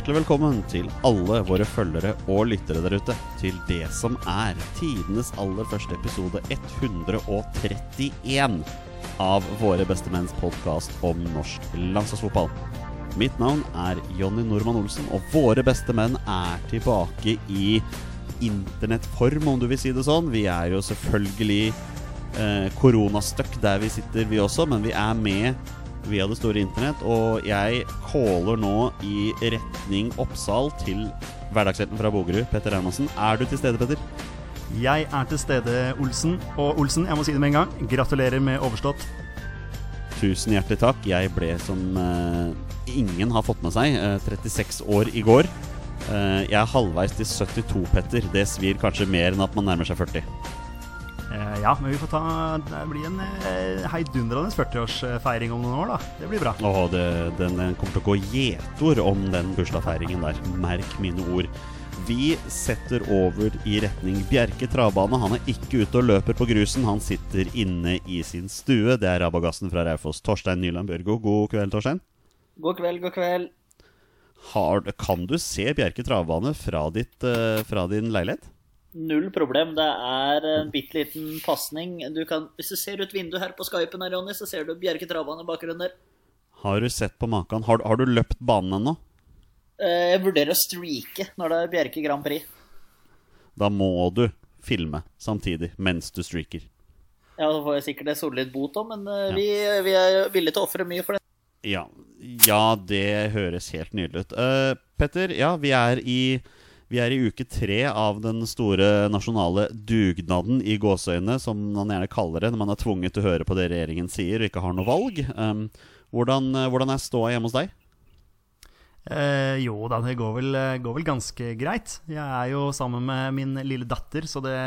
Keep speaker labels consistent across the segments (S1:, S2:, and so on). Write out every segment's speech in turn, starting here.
S1: hjertelig velkommen til alle våre følgere og lyttere der ute til det som er tidenes aller første episode 131 av Våre bestemenns podkast om norsk landslagsfotball. Mitt navn er Jonny Normann Olsen, og våre beste menn er tilbake i internettform, om du vil si det sånn. Vi er jo selvfølgelig eh, koronastøkk der vi sitter, vi også, men vi er med via det store internett. Og jeg caller nå i retning Oppsal til hverdagshelten fra Bogerud, Petter Hermansen. Er du til stede, Petter?
S2: Jeg er til stede, Olsen. Og Olsen, jeg må si det med en gang, gratulerer med overstått.
S1: Tusen hjertelig takk. Jeg ble som uh, ingen har fått med seg, uh, 36 år i går. Uh, jeg er halvveis til 72, Petter. Det svir kanskje mer enn at man nærmer seg 40.
S2: Eh, ja, men vi får ta Det blir en eh, heidundrende 40-årsfeiring om noen år, da. Det blir bra.
S1: Åh, det, den, den kommer til å gå gjetord om den bursdagsfeiringen der. Merk mine ord. Vi setter over i retning Bjerke travbane. Han er ikke ute og løper på grusen. Han sitter inne i sin stue. Det er rabagassen fra Raufoss. Torstein Nyland Børgo, god kveld, Torstein.
S3: God kveld, god kveld.
S1: Har, kan du se Bjerke travbane fra, ditt, eh, fra din leilighet?
S3: Null problem. Det er en bitte liten pasning. Hvis du ser ut vinduet her på Skypen, her, Ronny, så ser du Bjerke travane i bakgrunnen der.
S1: Har du sett på maken? Har, har du løpt banen ennå?
S3: Eh, Jeg vurderer å streake når det er Bjerke Grand Prix.
S1: Da må du filme samtidig mens du streaker.
S3: Ja, Da får jeg sikkert en solid bot òg, men eh,
S1: Ja.
S3: vi, vi er villige til å ofre mye for det.
S1: Ja, ja, det høres helt nydelig ut. Eh, Petter, ja, vi er i vi er i uke tre av den store nasjonale dugnaden i gåseøyne, som man gjerne kaller det når man er tvunget til å høre på det regjeringen sier og ikke har noe valg. Um, hvordan, eh, hvordan er ståa hjemme hos deg?
S2: Eh, jo da, det går vel, går vel ganske greit. Jeg er jo sammen med min lille datter, så det,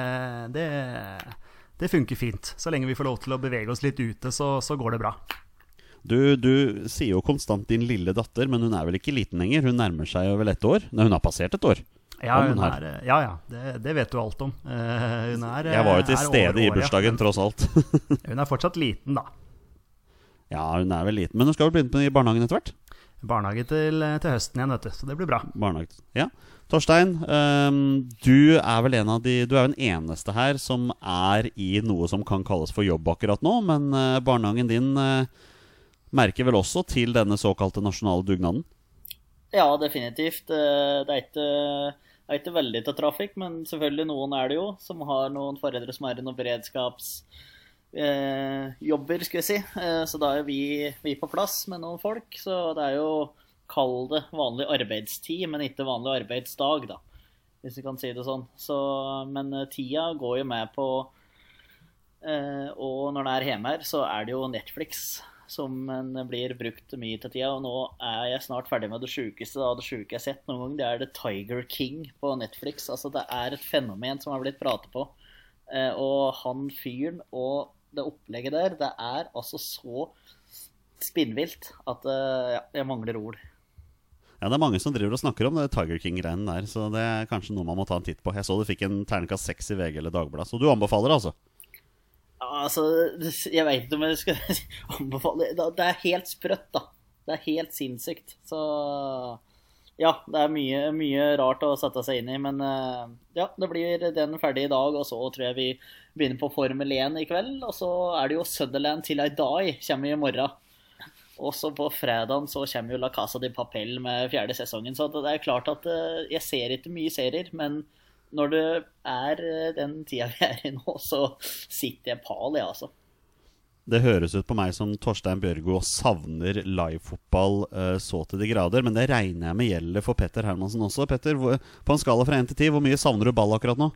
S2: det, det funker fint. Så lenge vi får lov til å bevege oss litt ute, så, så går det bra.
S1: Du, du sier jo konstant 'din lille datter', men hun er vel ikke liten lenger? Hun nærmer seg jo vel ett år? Nei, hun har passert et år.
S2: Ja,
S1: Om hun
S2: er, ja, ja det, det vet du alt om. Uh, hun er,
S1: Jeg var jo til
S2: er
S1: stede i bursdagen, tross alt.
S2: Hun er fortsatt liten, da.
S1: ja, hun er vel liten. Men hun skal vel begynne i barnehagen etter hvert?
S2: Barnehage til, til høsten igjen, vet du. Så det blir bra.
S1: Barnehage. Ja. Torstein, um, du er vel en av de Du er jo den eneste her som er i noe som kan kalles for jobb akkurat nå, men uh, barnehagen din uh, merker vel også til denne såkalte nasjonale dugnaden?
S3: Ja, definitivt. Eh, Det er ikke, er ikke veldig til trafikk, men selvfølgelig noen er det jo, som har noen foreldre som er i noen beredskapsjobber, skulle jeg si. Eh, Så da er vi, vi på plass med noen folk. Så det er jo Kall det vanlig arbeidstid, men ikke vanlig arbeidsdag, da. Hvis vi kan si det sånn. Så, men eh, tida går jo med på eh, Og når det er hjemme her, så er det jo Netflix som blir brukt mye til tida. Og nå er jeg snart ferdig med det sjukeste av det sjuke jeg har sett noen gang. Det er The Tiger King på Netflix. Altså, det er et fenomen som har blitt pratet på. Eh, og han fyren og det opplegget der, det er altså så spinnvilt at eh, ja, jeg mangler ord.
S1: Ja, det er mange som driver og snakker om det Tiger King-greiene der, så det er kanskje noe man må ta en titt på. Jeg så du fikk en terningkast seks i VG eller Dagbladet, så du anbefaler det, altså?
S3: Altså, jeg veit ikke om jeg skal anbefale Det det er helt sprøtt, da. Det er helt sinnssykt. Så ja, det er mye, mye rart å sette seg inn i. Men eh, ja, det blir den ferdig i dag, og så tror jeg vi begynner på Formel 1 i kveld. Og så er det jo Sutherland til I Die kommer i morgen. Og så på fredagen så kommer jo La Casa de Papel med fjerde sesongen. Så det er klart at eh, jeg ser ikke mye serier, men når det er eh, den tida vi er i nå, så sitter jeg pal, jeg, altså.
S1: Det høres ut på meg som Torstein Bjørgo savner livefotball eh, så til de grader, men det regner jeg med gjelder for Petter Hermansen også. Petter, hvor, på en skala fra 1 til 10, hvor mye savner du ball akkurat nå?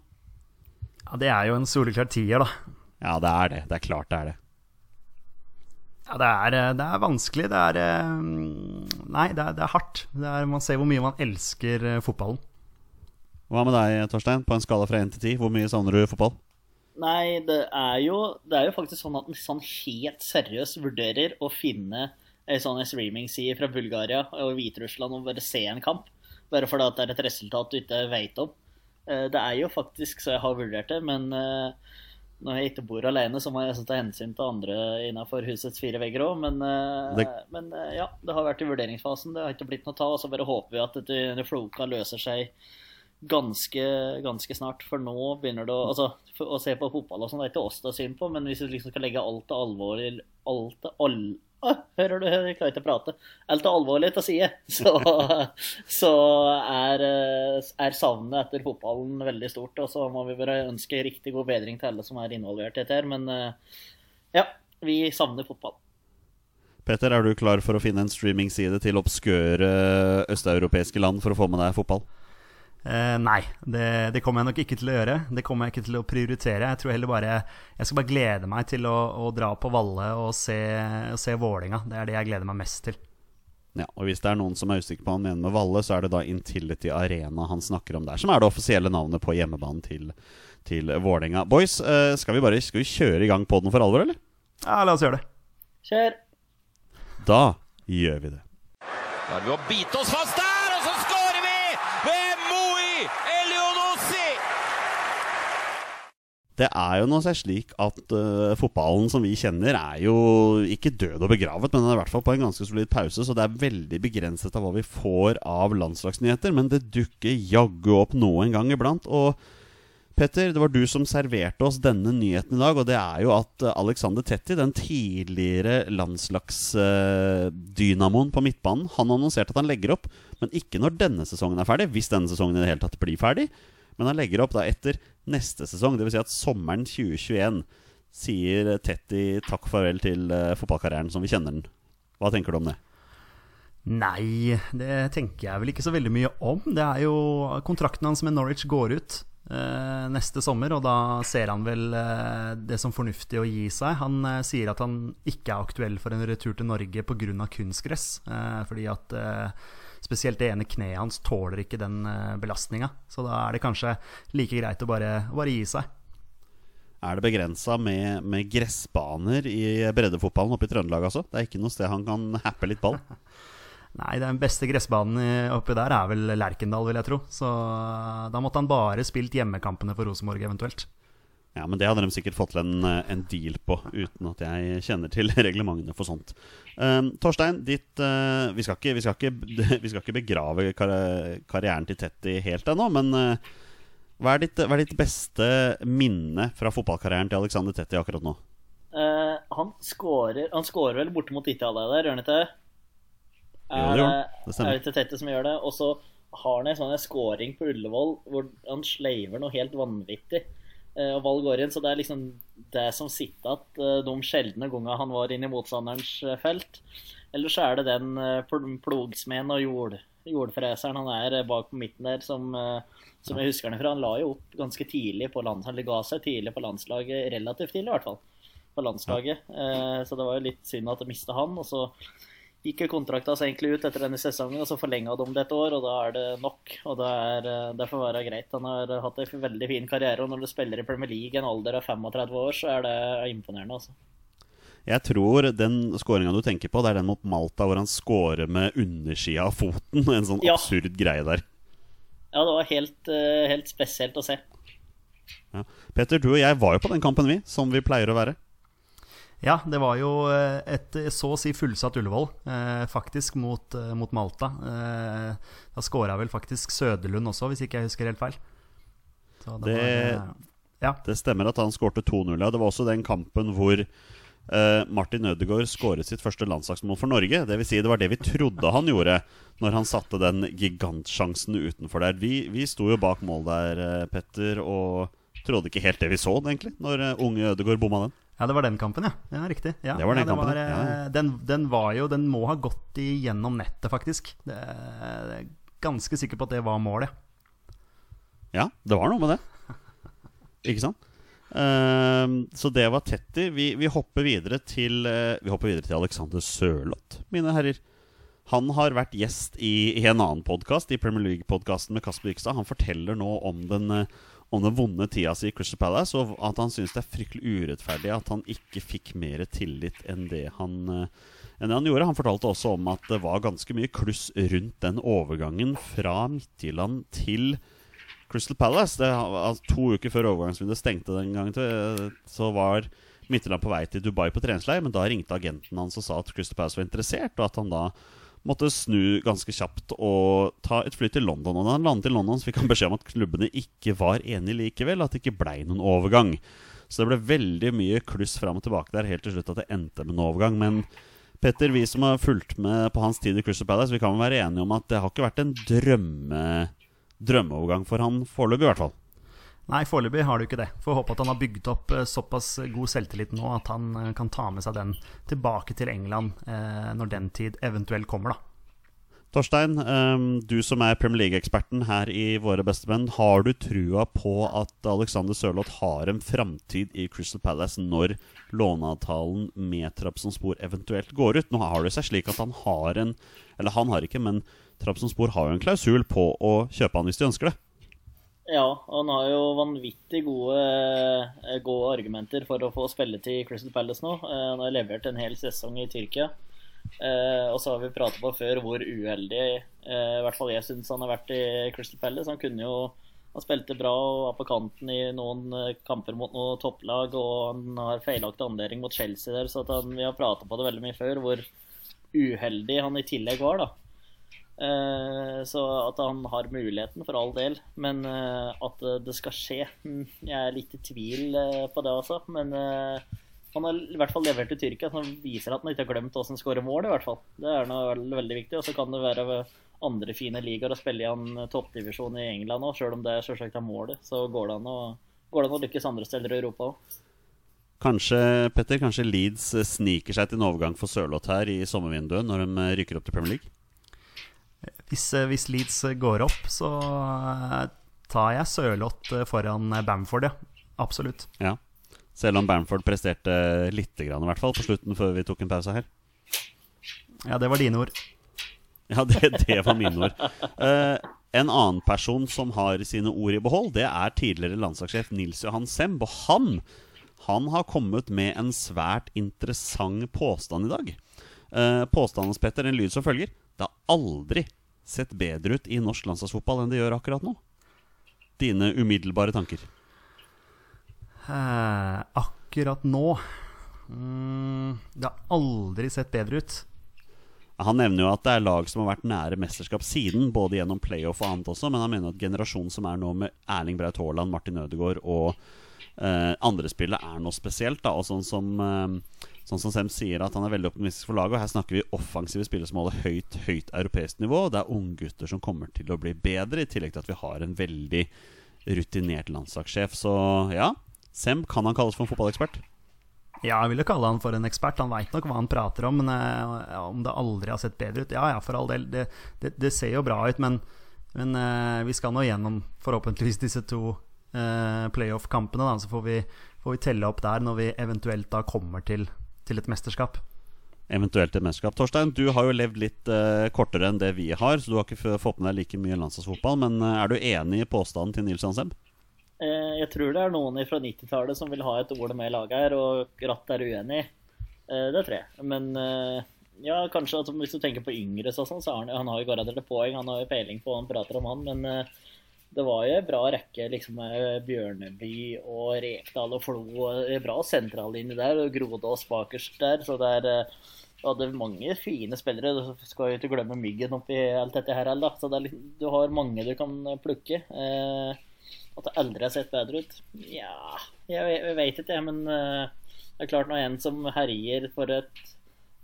S2: Ja, Det er jo en soleklar tier, da.
S1: Ja, det er det. Det er klart det er det.
S2: Ja, det er, eh, det er vanskelig. Det er eh, Nei, det er, det er hardt. Det er, man ser hvor mye man elsker fotballen.
S1: Hva med deg, Torstein? På en skala fra 1 til 10, hvor mye savner du fotball?
S3: Nei, det er jo, det er jo faktisk sånn at en sånn helt seriøst vurderer å finne ei sånn streamingside fra Bulgaria og Hviterussland og bare se en kamp. Bare fordi det er et resultat du ikke veit om. Eh, Det er jo faktisk så jeg har vurdert det, men eh, når jeg ikke bor alene, så må jeg ta hensyn til andre innenfor husets fire vegger òg. Men, eh,
S1: Det-
S3: men ja, det har vært i vurderingsfasen. Det har ikke blitt noe ta. Og så bare håper vi at dette det floka løser seg ganske, ganske snart. For nå begynner det å Altså, å se på fotball og sånn, det er ikke oss det er synd på, men hvis du liksom skal legge alt det alvorlig Alt det all... Ah, hører du, jeg klarer ikke å prate. Alt det alvorlig til side, så, så er, er savnet etter fotballen veldig stort. Og så må vi bare ønske riktig god bedring til alle som er involvert i dette her. Men eh, ja, vi savner fotball.
S1: Petter, er du klar for å finne en streamingside til obskøre østeuropeiske land for å få med deg fotball?
S2: Eh, nei, det, det kommer jeg nok ikke til å gjøre. Det kommer jeg ikke til å prioritere. Jeg tror heller bare Jeg skal bare glede meg til å, å dra på Valle og se, og se Vålinga. Det er det jeg gleder meg mest til.
S1: Ja, og Hvis det er noen som er usikker på hva han mener med Valle, så er det da Intility Arena han snakker om der, som er det offisielle navnet på hjemmebanen til, til Vålinga. Boys, uh, skal vi bare skal vi kjøre i gang på den for alvor, eller?
S2: Ja, la oss gjøre det.
S3: Kjør!
S1: Da gjør vi det.
S4: Da er vi å bite oss fast der, og så skårer vi ved Moi Elionossi!
S1: Det er jo seg slik at uh, fotballen som vi kjenner, er jo ikke død og begravet, men den er i hvert fall på en ganske solid pause, så det er veldig begrenset av hva vi får av landslagsnyheter. Men det dukker jaggu opp noe en gang iblant. Og Petter, det var du som serverte oss denne nyheten i dag, og det er jo at eh, Alexander Tetti, den tidligere landslagsdynamoen på midtbanen, han annonserte at han legger opp, men ikke når denne sesongen er ferdig, hvis denne sesongen i det hele tatt blir ferdig. Men han legger opp da etter neste sesong, dvs. Si at sommeren 2021 sier Tetti takk og farvel til eh, fotballkarrieren som vi kjenner den. Hva tenker du om det?
S2: Nei, det tenker jeg vel ikke så veldig mye om. Det er jo Kontrakten hans med Norwich går ut eh, neste sommer, og da ser han vel eh, det som fornuftig å gi seg. Han eh, sier at han ikke er aktuell for en retur til Norge pga. kunstgress. Eh, fordi at eh, spesielt det ene kneet hans tåler ikke den eh, belastninga. Så da er det kanskje like greit å bare, bare gi seg.
S1: Er det begrensa med, med gressbaner i breddefotballen oppe i Trøndelag, altså? Det er ikke noe sted han kan happe litt ball?
S2: Nei, den beste gressbanen oppi der er vel Lerkendal, vil jeg tro. Så da måtte han bare spilt hjemmekampene for Rosenborg eventuelt.
S1: Ja, men det hadde de sikkert fått til en, eh, en deal på, uten at jeg kjenner til reglementene for sånt. Um, Torstein, ditt uh, vi, skal ikke, vi, skal ikke, vi skal ikke begrave kar karrieren til Tetti helt ennå, men uh, hva, er ditt, hva er ditt beste minne fra fotballkarrieren til Alexander Tetti akkurat nå?
S3: Uh, han skårer Han skårer vel bortimot Italia der, gjør han ikke det?
S1: Jo, det.
S3: Er det Tette som gjør det? Og så har han en sånn scoring på Ullevål hvor han sleiver noe helt vanvittig. Eh, og ball går inn, så det er liksom det som sitter igjen de sjeldne gangene han var inne i motstanderens eh, felt. Eller så er det den eh, plogsmeden og jord, jordfreseren han er eh, bak på midten der, som, eh, som jeg husker han fra. Han la jo opp ganske tidlig på landslaget, eller ga seg tidlig på landslaget, relativt tidlig i hvert fall, på landslaget. Eh, Så det var jo litt synd at jeg mista han. og så gikk jo kontrakta seg egentlig ut etter denne sesongen, og så forlenga de det et år, og da er det nok. Og det, er, eh, det får være greit. Han har hatt en veldig fin karriere, og når du spiller i Premier League i en alder av 35 år, så er det imponerende, altså.
S1: Jeg tror den skåringa du tenker på, det er den mot Malta hvor han scorer med undersida av foten. En sånn
S3: Ja.
S1: absurd greie der.
S3: Ja, det var helt, eh, helt spesielt å se.
S1: Ja. Petter, du og jeg var jo på den kampen, vi, som vi pleier å være.
S2: Ja, det var jo eh, et så å si fullsatt Ullevål, eh, faktisk, mot, eh, mot Malta. Eh, da skåra vel faktisk Søderlund også, hvis ikke jeg husker helt feil. Så
S1: Det-
S2: var, eh, ja.
S1: Det stemmer at han skårte 2-0. Ja. Det var også den kampen hvor eh, Martin Ødegaard skåret sitt første landslagsmål for Norge. Det vil si, det var det vi trodde han gjorde når han satte den gigantsjansen utenfor der. Vi, vi sto jo bak mål der, eh, Petter, og trodde ikke helt det vi så, egentlig, når eh, unge Ødegaard bomma den.
S2: Ja, det var den kampen, ja. ja riktig. Ja,
S1: Det var den
S2: ja,
S1: kampen,
S2: var,
S1: ja.
S2: Eh, Den, den var jo Den må ha gått igjennom nettet, faktisk. Det er jeg ganske sikker på at det var målet.
S1: Ja, det var noe med det. Ikke sant? Ehm, så det var Tetti. Vi, vi, hopper videre til, uh, vi hopper videre til Alexander Sørloth, mine herrer. Han har vært gjest i, i en annen podkast, i Premier League-podkasten med Kasper Vikstad. Han forteller nå om den, eh, om den vonde tida si i Crystal Palace, og at han syns det er fryktelig urettferdig at han ikke fikk mer tillit enn det han eh, enn det han gjorde. Han fortalte også om at det var ganske mye kluss rundt den overgangen fra Midtjylland til Crystal Palace det, altså, To uker før overgangsvinduet stengte den gangen, så var Midtjylland på vei til Dubai på treningsleir. Men da ringte agenten hans og sa at Crystal Palace var interessert, og at han da måtte snu ganske kjapt og ta et fly til London. Og da han landet i London, så fikk han beskjed om at klubbene ikke var enige likevel. At det ikke blei noen overgang. Så det ble veldig mye kluss fram og tilbake der helt til slutt at det endte med en overgang. Men Petter, vi som har fulgt med på hans tid i Crystal Palace, vi kan vel være enige om at det har ikke vært en drømme, drømmeovergang for han foreløpig, i hvert fall.
S2: Nei, foreløpig har du ikke det. Får håpe at han har bygd opp eh, såpass god selvtillit nå at han eh, kan ta med seg den tilbake til England eh, når den tid eventuelt kommer, da.
S1: Torstein, um, du som er Premier League-eksperten her i Våre bestemenn. Har du trua på at Alexander Sørloth har en framtid i Crystal Palace når låneavtalen med Trabzonspor eventuelt går ut? Nå har det seg slik at han har en Eller han har ikke, men Trabzonspor har jo en klausul på å kjøpe han hvis de ønsker det.
S3: Ja, han har jo vanvittig gode, eh, gode argumenter for å få spille til Crystal Palace nå. Eh, han har levert en hel sesong i Tyrkia. Eh, og så har vi pratet på før hvor uheldig i hvert fall jeg syns han har vært i Crystal Palace. Han kunne jo han spilte bra og var på kanten i noen kamper mot noe topplag. Og han har feilaktig andeling mot Chelsea der, så han, vi har pratet på det veldig mye før hvor uheldig han i tillegg var. da så at han har muligheten, for all del. Men eh, at det skal skje hm, Jeg er litt i tvil eh, på det altså. Men han har i hvert fall levert til Tyrkia, som viser at han ikke har glemt hvordan han skårer mål. i hvert fall. Det er noe veldig viktig. Og så kan det være andre fine ligaer å spille i en toppdivisjon i England òg, sjøl om det selvsagt er målet. Så går det an å, det an å lykkes andre steder i Europa òg.
S1: Kanskje Petter, kanskje Leeds sniker seg til en overgang for Sørloth her i sommervinduet når de rykker opp til Premier League?
S2: Hvis, eh, hvis, Leeds går opp, så eh, tar jeg Sørloth eh, foran Bamford, ja. Absolutt.
S1: Ja. Selv om Bamford presterte lite grann, i hvert fall, på slutten før vi tok en pause her.
S2: Ja, det var dine ord.
S1: Ja, det, det var mine ord. Uh, en annen person som har sine ord i behold, det er tidligere landslagssjef Nils Johan Semb. Og han, han har kommet med en svært interessant påstand i dag. Uh, påstanden Petter en lyd som følger. Det har aldri sett bedre ut i norsk landslagsfotball enn det gjør akkurat nå. Dine umiddelbare tanker?
S2: Eh, akkurat nå mm, Det har aldri sett bedre ut.
S1: Han nevner jo at det er lag som har vært nære mesterskap siden, både gjennom playoff og annet også, men han mener at generasjonen som er nå med Erling Braut Haaland, Martin Ødegaard og eh, andre spillet, er noe spesielt. da, og sånn som eh, Sånn som Sem sier at han er veldig optimistisk for laget. Og her snakker vi offensive spillere som holder høyt høyt europeisk nivå. Det er unggutter som kommer til å bli bedre, i tillegg til at vi har en veldig rutinert landslagssjef. Så ja, Sem kan han kalles for en fotballekspert?
S2: Ja, jeg ville kalle han for en ekspert. Han veit nok hva han prater om. Men uh, om det aldri har sett bedre ut Ja ja, for all del. Det, det, det ser jo bra ut, men, men eh, vi skal nå gjennom forhåpentligvis disse to eh, playoff-kampene. Så får vi, får vi, telle opp der når vi eventuelt da kommer til til et mesterskap.
S1: Eventuelt et mesterskap. Torstein, du har jo levd litt uh, kortere enn det vi har, så du har ikke fått med deg like mye landslagsfotball. Men uh, er du enig i påstanden til Nils Hansemb?
S3: Uh, jeg tror det er noen fra 90-tallet som vil ha et ord med i laget her, og Gratt er uenig. det tror jeg. Men ja, kanskje altså, hvis du tenker på yngre, så, sånn, så har han, han har jo garantert et poeng. Han har jo peiling på hva han prater om, han. men det var jo bra rekke liksom, med Bjørneby og Rekdal og Flo. Bra sentrallinje der, og Grodås bakerst der. Så det er eh, hadde mange fine spillere. Du skal jo ikke glemme Myggen oppi alt dette her heller. Så er, du har mange du kan plukke. Eh, at det aldri har sett bedre ut? Ja, jeg, jeg vet ikke, men eh, det er klart når en som herjer for et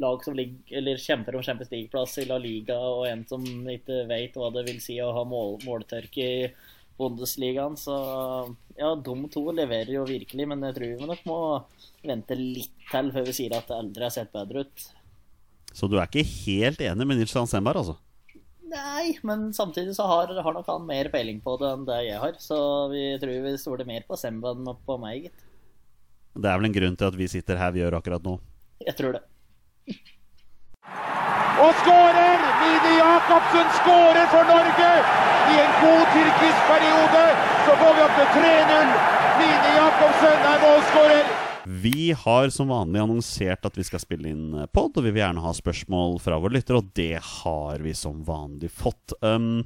S3: lag som ligger, eller kjemper om Champions League-plass i La Liga, og en som ikke vet hva det vil si å ha mål, måltørke i Bundesligaen. Så ja, de to leverer jo virkelig, men jeg tror vi nok må vente litt til før vi sier at det aldri har sett bedre ut.
S1: Så du er ikke helt enig med Nils Hansenberg, altså?
S3: Nei, men samtidig så har, har, nok han mer peiling på det enn det jeg har. Så vi tror vi stoler mer på Semba enn på meg, gitt.
S1: Det er vel en grunn til at vi sitter her vi gjør akkurat nå?
S3: Jeg tror det.
S5: Og skårer! Mini Jacobsen skårer for Norge! I en god tyrkisk periode så får vi opp til 3-0. Mini Jacobsen er målskårer.
S1: Vi har som vanlig annonsert at vi skal spille inn pod, og vi vil gjerne ha spørsmål fra våre lyttere, og det har vi som vanlig fått. Um,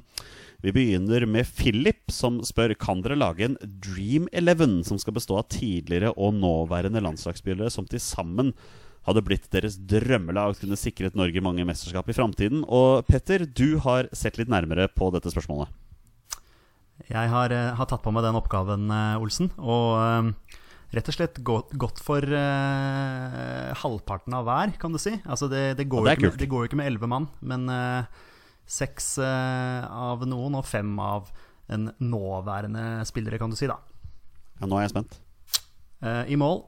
S1: Vi begynner med Philip, som spør Kan dere lage en Dream Eleven som skal bestå av tidligere og nåværende landslagsspillere som til sammen hadde blitt deres drømmelag kunne sikret Norge mange mesterskap i framtiden. Og Petter, du har sett litt nærmere på dette spørsmålet.
S2: Jeg har, eh, har tatt på meg den oppgaven, eh, Olsen. Og eh, rett og slett gått, gått for uh, halvparten av hver, kan du si. Altså det, det, går,
S1: Ja, det
S2: ikke det går jo ikke med elleve mann, men uh, seks uh, av noen og fem av en nåværende spillere, kan du si, da.
S1: Ja, nå er jeg spent.
S2: I mål,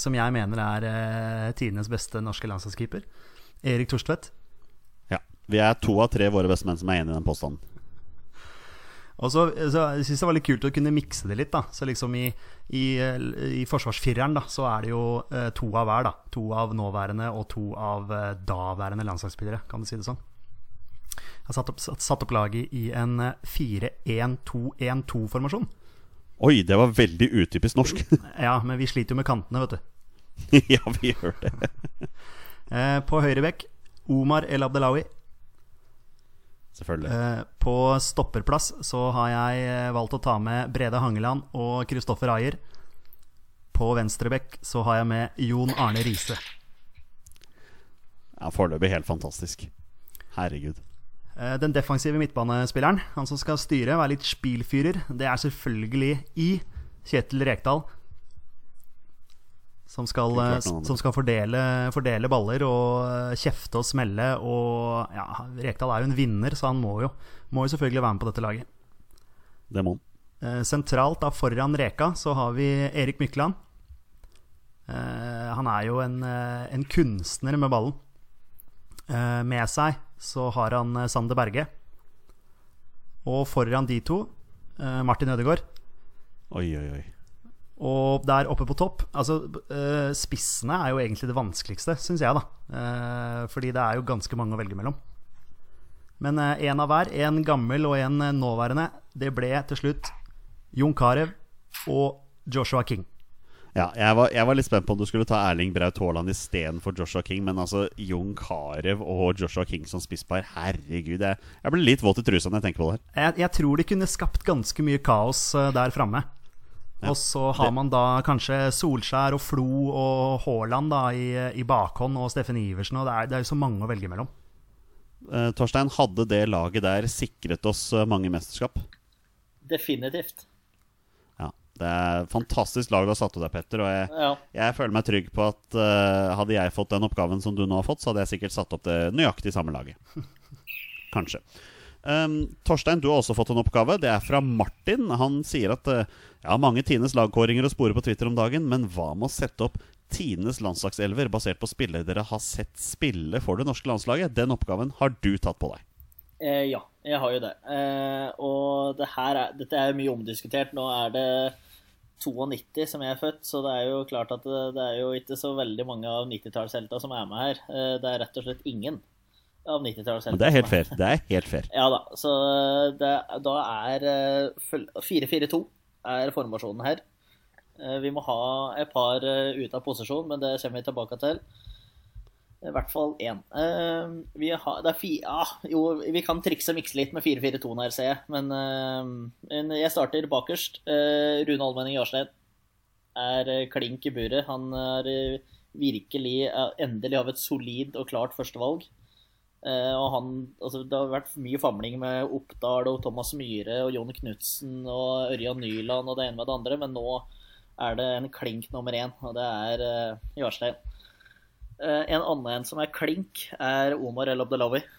S2: som jeg mener er eh, tidenes beste norske landslagskeeper, Erik Torstvedt.
S1: Ja. Vi er to av tre våre bestemenn som er enig i den påstanden.
S2: Og så, så jeg syns det var litt kult å kunne mikse det litt. da Så liksom i, i, i forsvarsfireren da så er det jo eh, to av hver. da To av nåværende og to av eh, daværende landslagsspillere, kan du si det sånn. Jeg har satt opp, satt, satt opp laget i en eh, 4-1-2-1-2-formasjon.
S1: Oi, det var veldig utypisk norsk.
S2: Ja, men vi sliter jo med kantene, vet du.
S1: ja, vi gjør det.
S2: Eh, på høyre bekk Omar El Abdelawi.
S1: Selvfølgelig.
S2: Eh, på stopperplass så har jeg eh, valgt å ta med Brede Hangeland og Kristoffer Ayer. På venstre bekk så har jeg med Jon Arne Riise.
S1: Ja, Foreløpig helt fantastisk. Herregud.
S2: Eh, Den defensive midtbanespilleren, han som skal styre, være litt spilfyrer, det er selvfølgelig i Kjetil Rekdal. Som skal, eh, som skal fordele, fordele baller og eh, kjefte og smelle. Og ja, Rekdal er jo en vinner, så han må jo, må jo selvfølgelig være med på dette laget.
S1: Det må han.
S2: Sentralt da foran Reka så har vi Erik Mykland. Han er jo en, en kunstner med ballen. Eh, med seg så har han eh, Sander Berge. Og foran de to eh, Martin Ødegaard.
S1: Oi, oi, oi.
S2: Og der oppe på topp Altså, spissene er jo egentlig det vanskeligste, syns jeg, da. Fordi det er jo ganske mange å velge mellom. Men én av hver, én gammel og én nåværende, det ble til slutt Jon Carew og Joshua King.
S1: Ja, jeg var, jeg var litt spent på om du skulle ta Erling Braut Haaland istedenfor Joshua King, men altså Jon Carew og Joshua King som spisspar, herregud. Jeg, jeg ble litt våt i trusa når jeg tenker på det her.
S2: Jeg, jeg tror de kunne skapt ganske mye kaos eh, der framme. Og så har man da kanskje Solskjær og Flo og Haaland da i, i bakhånd og Steffen Iversen, og det er, det er jo så mange å velge mellom.
S1: Eh, Torstein, hadde det laget der sikret oss eh, mange mesterskap?
S3: Definitivt.
S1: Det er fantastisk lag du har satt opp der, Petter. Og jeg,
S3: Ja.
S1: jeg føler meg trygg på at uh, hadde jeg fått den oppgaven som du nå har fått, så hadde jeg sikkert satt opp det nøyaktig samme laget. Kanskje. Um, Torstein, du har også fått en oppgave. Det er fra Martin. Han sier at uh, har mange Tines lagkåringer å spore på Twitter om dagen, men hva med å sette opp Tines landslagselver basert på spillere dere har sett spille for det norske landslaget? Den oppgaven har du tatt på deg.
S3: Eh, ja, jeg har jo det. Eh, og det her er, dette er mye omdiskutert. Nå er det 92 som jeg er født, så det er jo klart at det, det er jo ikke så veldig mange av 90-tallshelta som er med her. Eh, det er rett og slett ingen av 90-tallshelta.
S1: Men det er helt fair. Det er helt fair.
S3: Ja da. Så det, da er eh, 4-4-2 er formasjonen her. Eh, Vi må ha et par ut av posisjon, men det kommer vi tilbake til. I hvert fall én. Uh, Vi, har, det er fi, ah, jo, vi kan trikse og mikse litt med 4-4-2 her, ser jeg. Men, uh, jeg starter bakerst. Uh, Rune Almenning Jarstein er eh, klink i buret. Han er eh, virkelig endelig av et solid og klart førstevalg. Og han, altså, det har vært mye famling med Oppdal og Thomas Myhre og Jon Knutsen og Ørjan Nyland og det ene med det andre, men nå er det en klink nummer én, og det er Jarstein. Eh, en annen en som er klink, er Omar El Abdelawi.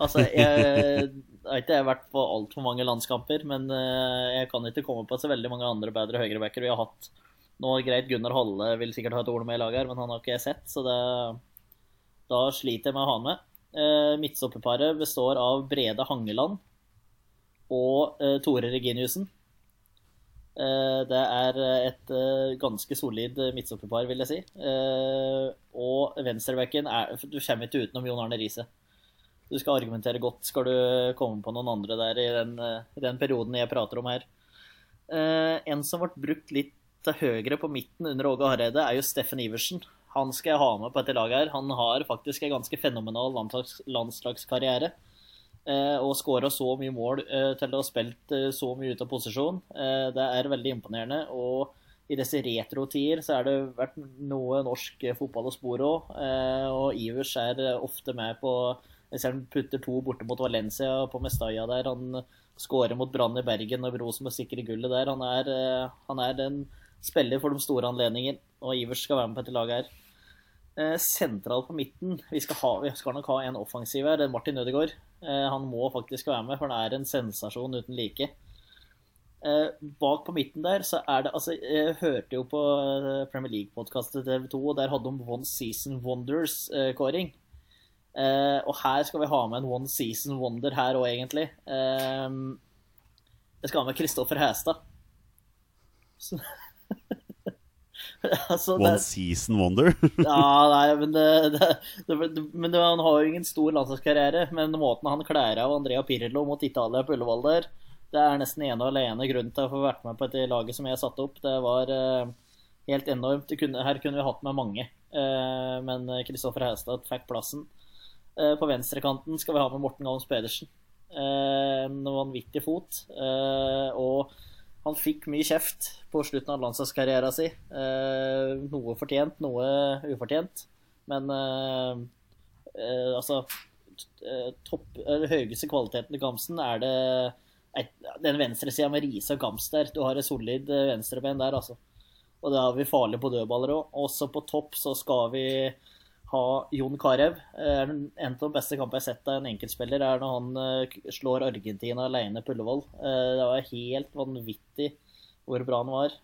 S3: Altså, jeg har ikke vært på altfor mange landskamper, men eh, jeg kan ikke komme på så veldig mange andre bedre høyrebacker vi har hatt. Nå greit, Gunnar Halle vil sikkert ha et ord med i laget her, men han har ikke jeg sett, så det, da sliter jeg med å ha han med. Eh, Midtstopperparet består av Brede Hangeland og Tore Reginiussen. Eh, Det er et eh, ganske solid midtstopperpar, vil jeg si. Eh, Og venstrebacken Du kommer ikke utenom Jon Arne Riise. Du skal argumentere godt, skal du komme på noen andre der i den, eh, den perioden jeg prater om her. Eh, En som ble brukt litt til høyre på midten under Åge Hareide, er jo Steffen Iversen. Han skal jeg ha med på dette laget her. Han har faktisk en ganske fenomenal landslags, landslagskarriere. Eh, og skåra så mye mål eh, til å ha spilt eh, så mye ut av posisjon. Det er veldig imponerende. Og i disse retrotider så er det vært noe norsk fotball å spore òg. Og Ivers er ofte med på Jeg ser han putter to borte mot Valencia på Mestalla der. Han skårer mot Brann i Bergen og Rosenborg sikrer gullet der. Han er, han er en spiller for de store anledninger, og Ivers skal være med på dette laget her. Sentral på midten vi skal, ha, vi skal nok ha en offensiv her, det er Martin Ødegaard. Eh, han må faktisk være med, for han er en sensasjon uten like. Eh, bak på midten der så er det Altså, jeg hørte jo på eh, Premier League-podkastet TV 2, og der hadde de One Season Wonders-kåring. Og her skal vi ha med en One Season Wonder her òg, egentlig. Jeg skal ha med Kristoffer Hæstad. Så- One det-
S1: season wonder.
S3: ja, nei, men, det, det, det, men det, han har jo ingen stor landslagskarriere. Men måten han kler av Andrea Pirlo mot Italia på Ullevål der, det er nesten ene og alene grunnen til å få vært med på dette laget som jeg satte opp. Det var eh, helt enormt. Kunne, her kunne vi hatt med mange, eh, men Kristoffer Hestad fikk plassen. Eh, på venstrekanten skal vi ha med Morten Galms Pedersen. Eh, en vanvittig fot. Eh, og han fikk mye kjeft på slutten av landslagskarrieren sin. Eh, noe fortjent, noe ufortjent. Men eh, eh, altså topp, høyeste kvaliteten til Gamsen er det et, den venstresida med Riise og Gams der. Du har et solid venstreben der, altså. Og da er vi farlige på dødballer òg. Også på topp så skal vi ha Jon Carew. Eh, En av de beste kampene jeg har sett av en enkeltspiller, er når han eh, slår Argentina alene på Ullevål. Eh, Det var helt vanvittig hvor bra han var.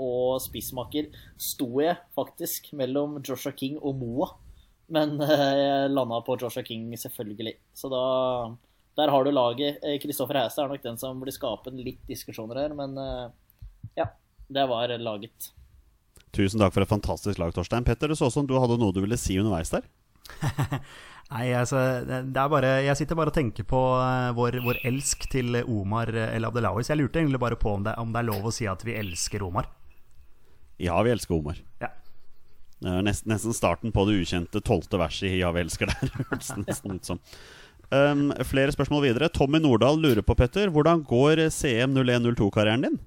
S3: Og spissmaker sto jeg faktisk mellom Joshua King og Moa. Men jeg landa på Joshua King, selvfølgelig. Så da Der har du laget. Kristoffer Hæstad er nok den som blir skapen litt diskusjoner her, men ja. Det var laget.
S1: Tusen takk for et fantastisk lag, Torstein. Petter, det så ut som du hadde noe du ville si underveis der.
S2: Nei, altså, det er bare, jeg sitter bare og tenker på eh, vår, vår elsk til Omar El Abdelawi. Så jeg lurte egentlig bare på om det, om det er lov å si at vi elsker Omar.
S1: Ja, vi elsker Omar.
S2: Ja.
S1: Det er nesten, nesten starten på det ukjente tolvte verset i Ja, vi elsker der. Hørtes nesten ut som. Um, flere spørsmål videre. Tommy Nordahl lurer på, Petter, hvordan går CM0102-karrieren din?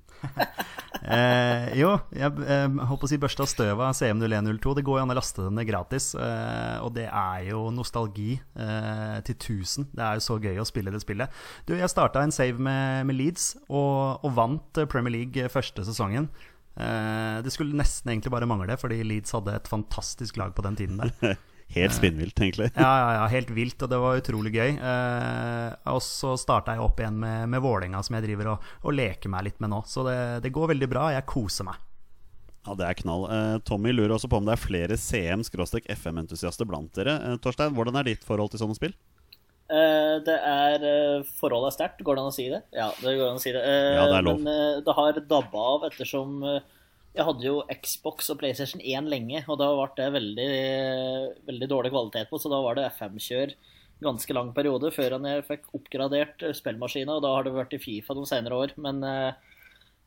S2: Eh, jo, jeg eh, holdt på å si børsta støv av CM0102. Det går jo an å laste den gratis. Eh, og det er jo nostalgi eh, til 1000. Det er jo så gøy å spille det spillet. Du, jeg starta en save med, med Leeds og, og vant eh, Premier League første sesongen. Eh, det skulle nesten egentlig bare mangle, fordi Leeds hadde et fantastisk lag på den tiden der.
S1: Helt spinnvilt, egentlig.
S2: Ja, ja, ja, helt vilt, og det var utrolig gøy. Eh, og så starta jeg opp igjen med, med Vålerenga, som jeg driver og, og leker meg litt med nå. Så det, det går veldig bra. Jeg koser meg.
S1: Ja, det er knall. Eh, Tommy lurer også på om det er flere CM-FM-entusiaster blant dere. Eh, Torstein, hvordan er ditt forhold til sånne spill?
S3: Eh, Det er eh, Forholdet er sterkt, går det an å si det? Ja, det går an å si det. Eh,
S1: Ja, det er lov.
S3: Men eh, det har dabba av ettersom eh, jeg hadde jo Xbox og PlayStation 1 lenge, og da ble det veldig, veldig dårlig kvalitet på, så da var det FM-kjør ganske lang periode før jeg fikk oppgradert eh, spillmaskina, og da har det vært i Fifa de senere år. Men eh,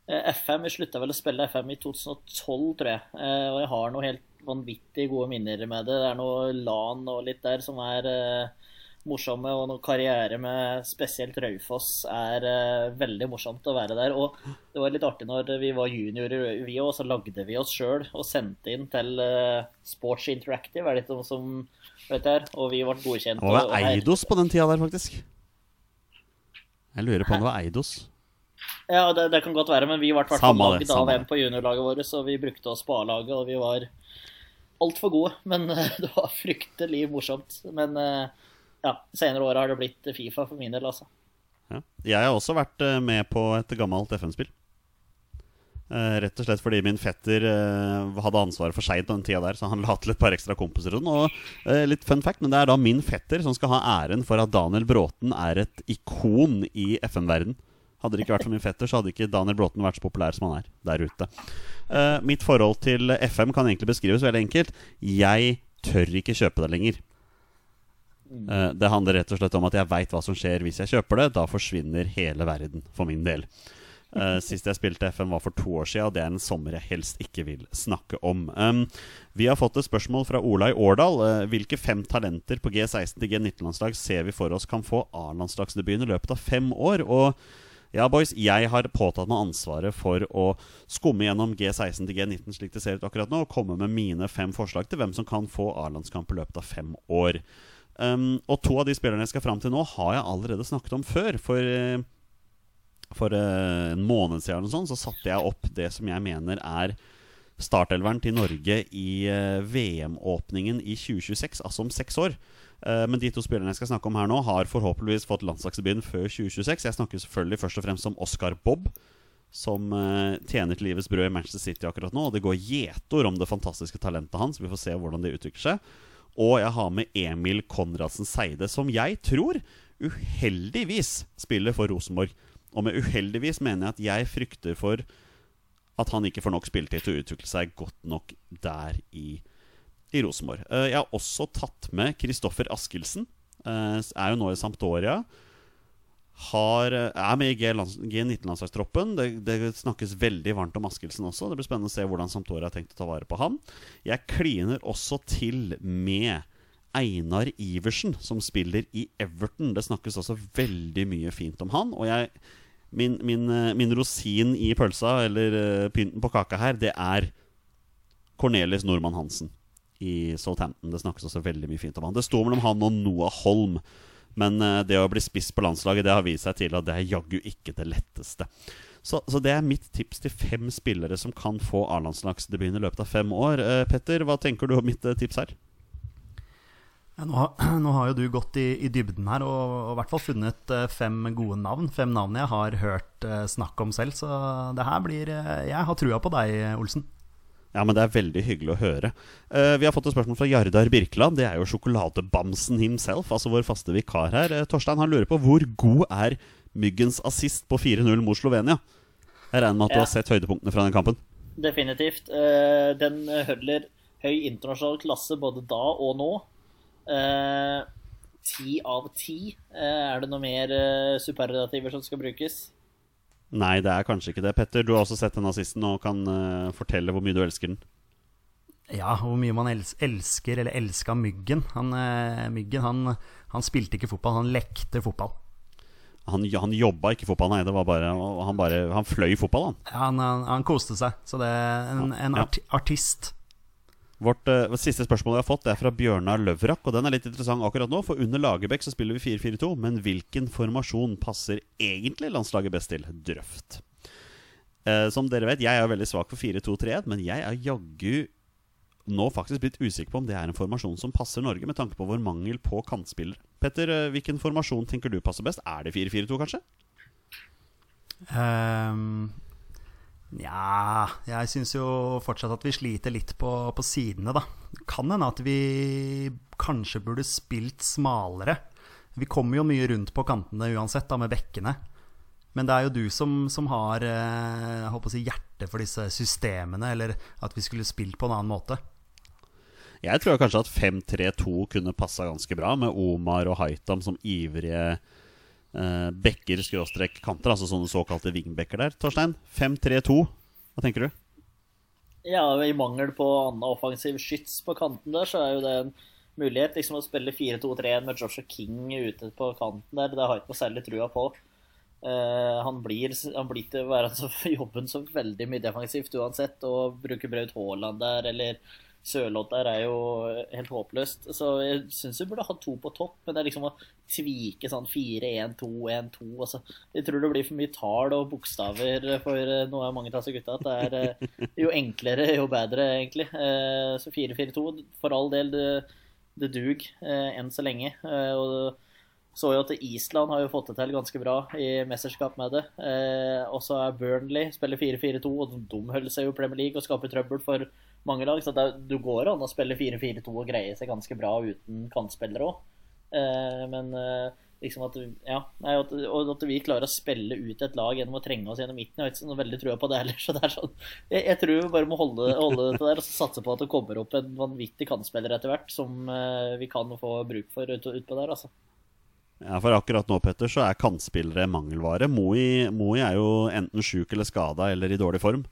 S3: FM, vi slutta vel å spille FM i 2012, tror jeg, eh, og jeg har noe helt vanvittig gode minner med det. Det er noe LAN og litt der som er eh, morsomme, og noen karriere med spesielt Raufoss er uh, veldig morsomt å være der. Og det var litt artig når vi var juniorer, vi òg, så lagde vi oss sjøl og sendte inn til uh, Sports Interactive, er det ikke som vet her, og vi ble godkjent.
S1: Det var Eidos på den tida der, faktisk. Jeg lurer på om det var Eidos.
S3: Ja, det, det kan godt være, men vi ble hvert fall lagd av en på juniorlaget vårt, så vi brukte oss på A-laget, og vi var altfor gode. Men eh, det var fryktelig morsomt. Men eh, ja, senere åra har det blitt Fifa for min del, altså.
S1: Ja. Jeg har også vært eh, med på et gammelt FN-spill. Eh, rett og slett fordi min fetter eh, hadde ansvaret for Skeid på den tida der, så han la til et par ekstra kompiser og litt fun fact, men det er da min fetter som skal ha æren for at Daniel Bråten er et ikon i FN-verden. Hadde det ikke vært for min fetter, så hadde ikke Daniel Bråten vært så populær som han er der ute. Mitt forhold til FM kan egentlig beskrives veldig enkelt. Jeg tør ikke kjøpe det lenger. Eh, Det handler rett og slett om at jeg veit hva som skjer hvis jeg kjøper det. Da forsvinner hele verden, for min del. Uh, sist jeg spilte FM, var for to år siden, og det er en sommer jeg helst ikke vil snakke om. Um, vi har fått et spørsmål fra Ola i Årdal. Uh, hvilke fem talenter på G16 til G19-landslag ser vi for oss kan få A-landslagsdebuten i løpet av fem år? Og ja, boys, jeg har påtatt meg ansvaret for å skumme gjennom G16 til G19 slik det ser ut akkurat nå, og komme med mine fem forslag til hvem som kan få A-landskamp i løpet av fem år. Um, og to av de spillerne jeg skal fram til nå, har jeg allerede snakket om før. For uh, for uh, en måned siden sånt, så satte jeg opp det som jeg mener er startelveren til Norge i uh, VM-åpningen i 2026, altså om seks år. Men de to spillerne jeg skal snakke om her nå, har forhåpentligvis fått landslagsdebuten før 2026. Jeg snakker selvfølgelig først og fremst om Oscar Bob, som tjener til livets brød i Manchester City akkurat nå. Og det går gjetord om det fantastiske talentet hans. Vi får se hvordan det utvikler seg. Og jeg har med Emil Konradsen Seide, som jeg tror uheldigvis spiller for Rosenborg. Og med uheldigvis mener jeg at jeg frykter for at han ikke får nok spilletid til å utvikle seg godt nok der i, i Rosenborg. Uh, jeg har også tatt med Kristoffer Askildsen. Uh, er jo nå i Sampdoria. Har, er med i G19-landslagstroppen. Det, det, snakkes veldig varmt om Askildsen også. Det blir spennende å se hvordan Sampdoria har tenkt å ta vare på han. Jeg kliner også til med Einar Iversen, som spiller i Everton. Det snakkes også veldig mye fint om han. Og jeg min, min, eh, min, rosin i pølsa, eller uh, pynten på kaka her, det er Cornelis Normann Hansen i Southampton. Det snakkes også veldig mye fint om han. Det står mellom han og Noah Holm. Men uh, det å bli spiss på landslaget Det har vist seg til at det er jaggu ikke det letteste. Så, så, det er mitt tips til fem spillere som kan få A-landslagsdebuten i løpet av fem år. Uh, Petter, hva tenker du om mitt tips her?
S2: Ja, nå, har, nå, har, jo du gått i, i dybden her og, og, i hvert fall funnet uh, fem gode navn. Fem navn jeg har hørt snakk om selv, så det her blir Jeg har trua på deg, Olsen.
S1: Ja, men det er veldig hyggelig å høre. vi har fått et spørsmål fra Jardar Birkeland. Det er jo sjokoladebamsen himself, altså vår faste vikar her. Torstein han lurer på hvor god er Myggens assist på 4-0 mot Slovenia? Jeg regner med at du har sett høydepunktene fra den kampen?
S3: Definitivt. den hødler høy internasjonal klasse både da og nå. Ti av ti. Er det noe mer superlativer som skal brukes?
S1: Nei, det er kanskje ikke det. Petter, du har også sett den assisten og kan uh, fortelle hvor mye du elsker den.
S2: Ja, hvor mye man elsker, eller elska Myggen. Han, uh, Myggen han, han, spilte ikke fotball, han lekte fotball.
S1: Han, han jobba ikke fotball, nei. Det var bare, han, bare, han fløy fotball, han.
S2: Ja, han, han, koste seg. Så det er en, en arti artist.
S1: Vårt uh, siste spørsmål vi har fått, er fra Bjørnar Løvrak. Og den er litt interessant akkurat nå, for under Lagerbäck så spiller vi 4-4-2. Men hvilken formasjon passer egentlig landslaget best til? Drøft. Uh, som dere vet, jeg er veldig svak for 4-2-3-1, men jeg er jaggu nå faktisk blitt usikker på om det er en formasjon som passer Norge, med tanke på vår mangel på kantspillere. Petter, uh, hvilken formasjon tenker du passer best? Er det 4-4-2, kanskje?
S2: Um, Nja, jeg syns jo fortsatt at vi sliter litt på, på sidene, da. Kan hende at vi kanskje burde spilt smalere. Vi kommer jo mye rundt på kantene uansett, da, med bekkene. Men det er jo du som, som har eh, si, hjertet for disse systemene, eller at vi skulle spilt på en annen måte.
S1: Jeg tror kanskje at 5-3-2 kunne passa ganske bra, med Omar og Haitam som ivrige bekker skråstrek kanter, altså sånne såkalte wingbacker der. Torstein, 5-3-2, hva tenker du?
S3: Ja, i mangel på annen offensiv skyts på kanten der, så er jo det en mulighet. Liksom å spille 4-2-3 med Joshua King ute på kanten der, det har jeg ikke noe særlig trua på. Uh, han blir, han blir til å være altså, jobben som veldig mye defensivt uansett, og bruke Braut Haaland der, eller Sørloth der er jo helt håpløst. Så jeg syns vi burde ha to på topp, men det er liksom å tvike sånn 4-1-2-1-2 altså, Jeg tror det blir for mye tall og bokstaver for nå noe av mange av disse gutta. At det er eh, jo enklere, jo bedre, egentlig. Eh, så 4-4-2, for all del, det, det dug enn så lenge. Og så jo at Island har jo fått det til ganske bra i mesterskap med det. Og så er Burnley spiller 4-4-2, og de holder seg jo Premier League og skaper trøbbel for mange lag. Så det, du går an å spille 4-4-2 og greie seg ganske bra uten kantspillere òg. Eh, men eh, liksom at, ja, at, og at vi klarer å spille ut et lag gjennom å trenge oss gjennom midten. Jeg har ikke så veldig trua på det heller. Så det er sånn, jeg, jeg, tror vi bare må holde, holde det der og satse på at det kommer opp en vanvittig kantspiller etter hvert som eh, vi kan få bruk for utpå ut der. altså.
S1: Ja, For akkurat nå Petter, så er kantspillere mangelvare. Moi, Moi er jo enten sjuk eller skada eller i dårlig form.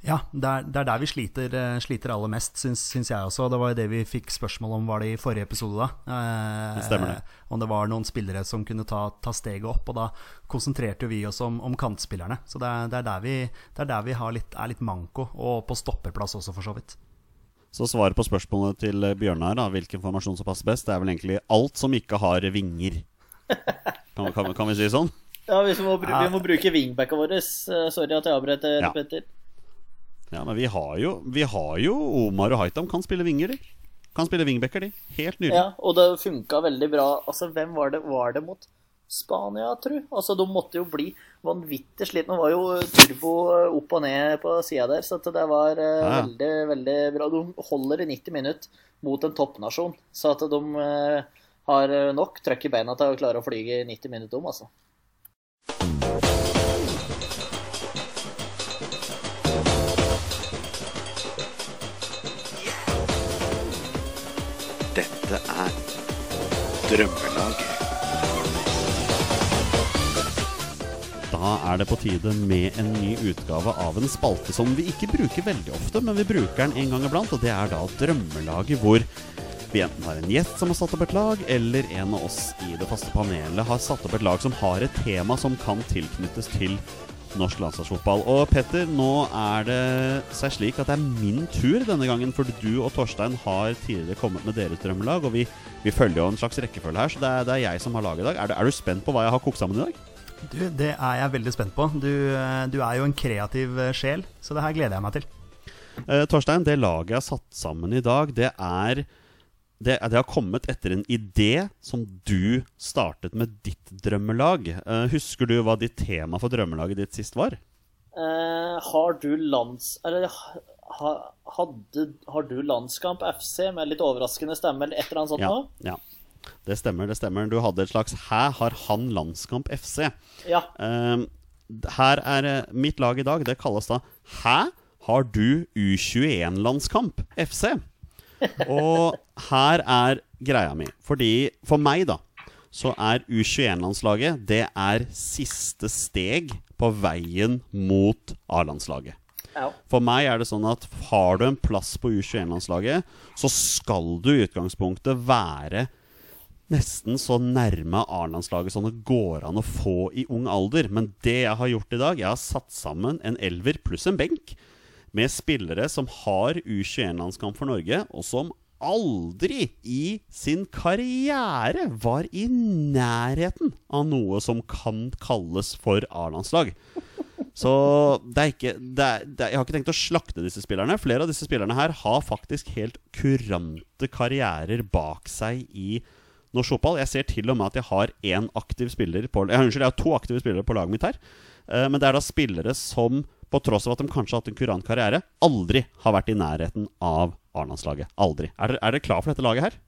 S2: Ja, det er, det er der vi sliter, eh, sliter aller mest, syns, syns jeg også. Det var jo det vi fikk spørsmål om var det i forrige episode. da eh,
S1: Det stemmer det.
S2: Om det var noen spillere som kunne ta, ta steget opp. Og da konsentrerte vi oss om, om kantspillerne. Så det er, det er der vi, det er, der vi har litt, er litt manko. Og på stopperplass også, for så vidt.
S1: Så svaret på spørsmålet til Bjørnar, da, hvilken formasjon som passer best, det er vel egentlig alt som ikke har vinger. Kan, kan, kan vi si det sånn?
S3: Ja, vi må, vi må bruke wingbacka våre. Eh, Sorry at jeg avbryter,
S1: Ja.
S3: Petter.
S1: Ja, men vi har jo, vi har jo Omar og Haitam kan spille vinger, de. Kan spille wingbacker, de. Helt nydelig.
S3: Ja, og det funka veldig bra. Altså, hvem var det? Var det mot Spania, tru? Altså, de måtte jo bli vanvittig slitne. Det var jo turbo opp og ned på sida der, så det var eh,
S1: Ja.
S3: veldig, veldig bra. De holder i 90 minutter mot en toppnasjon, så at de eh, har nok trøkk i beina til å klare å flyge i 90 minutter om, altså.
S6: Dette er Drømmelaget.
S1: Da er det på tide med en ny utgave av en spalte som vi ikke bruker veldig ofte, men vi bruker den en gang iblant, og det er da Drømmelaget, hvor vi enten har en gjest som har satt opp et lag, eller en av oss i det faste panelet har satt opp et lag som har et tema som kan tilknyttes til norsk landslagsfotball. Og Petter, nå er det seg slik at det er min tur denne gangen, for du og Torstein har tidligere kommet med deres drømmelag, og vi, vi følger jo en slags rekkefølge her, så det er, det er jeg som har laget i dag. Er du, er du spent på hva jeg har kokt sammen i dag?
S2: Du, det er jeg veldig spent på. Du, eh, du er jo en kreativ eh, sjel, så det her gleder jeg meg til.
S1: Eh, Torstein, det laget jeg har satt sammen i dag, det er det, det har kommet etter en idé som du startet med ditt drømmelag. Uh, husker du hva ditt tema for drømmelaget ditt sist var?
S3: Uh, har du lands... Eller ha, hadde, har du Landskamp FC med litt overraskende stemme eller et eller annet sånt
S1: Ja,
S3: nå?
S1: ja. Det stemmer, det stemmer. Du hadde et slags 'Hæ, har han landskamp FC'?
S3: Ja.
S1: Uh, her er eh, mitt lag i dag. Det kalles da 'Hæ, har du U21-landskamp FC'? Og her er greia mi. Fordi for meg, da, så er U21-landslaget Det er siste steg på veien mot A-landslaget.
S3: ja.
S1: For meg er det sånn at har du en plass på U21-landslaget, så skal du i utgangspunktet være nesten så nærme A-landslaget som det går an å få i ung alder. Men det jeg har gjort i dag, jeg har satt sammen en elver pluss en benk med spillere som har U21-landskamp for Norge, og som aldri i sin karriere var i nærheten av noe som kan kalles for A-landslag. Så det er ikke det er, det er, Jeg har ikke tenkt å slakte disse spillerne. Flere av disse spillerne her har faktisk helt kurante karrierer bak seg i norsk fotball. Jeg ser til og med at jeg har én aktiv spiller på jeg, Unnskyld, jeg har to aktive spillere på laget mitt her. Eh, Men det er da spillere som, på tross av at de kanskje har hatt en kurant karriere, aldri har vært i nærheten av A-landslaget. Aldri. Er dere, er dere klar for dette laget her?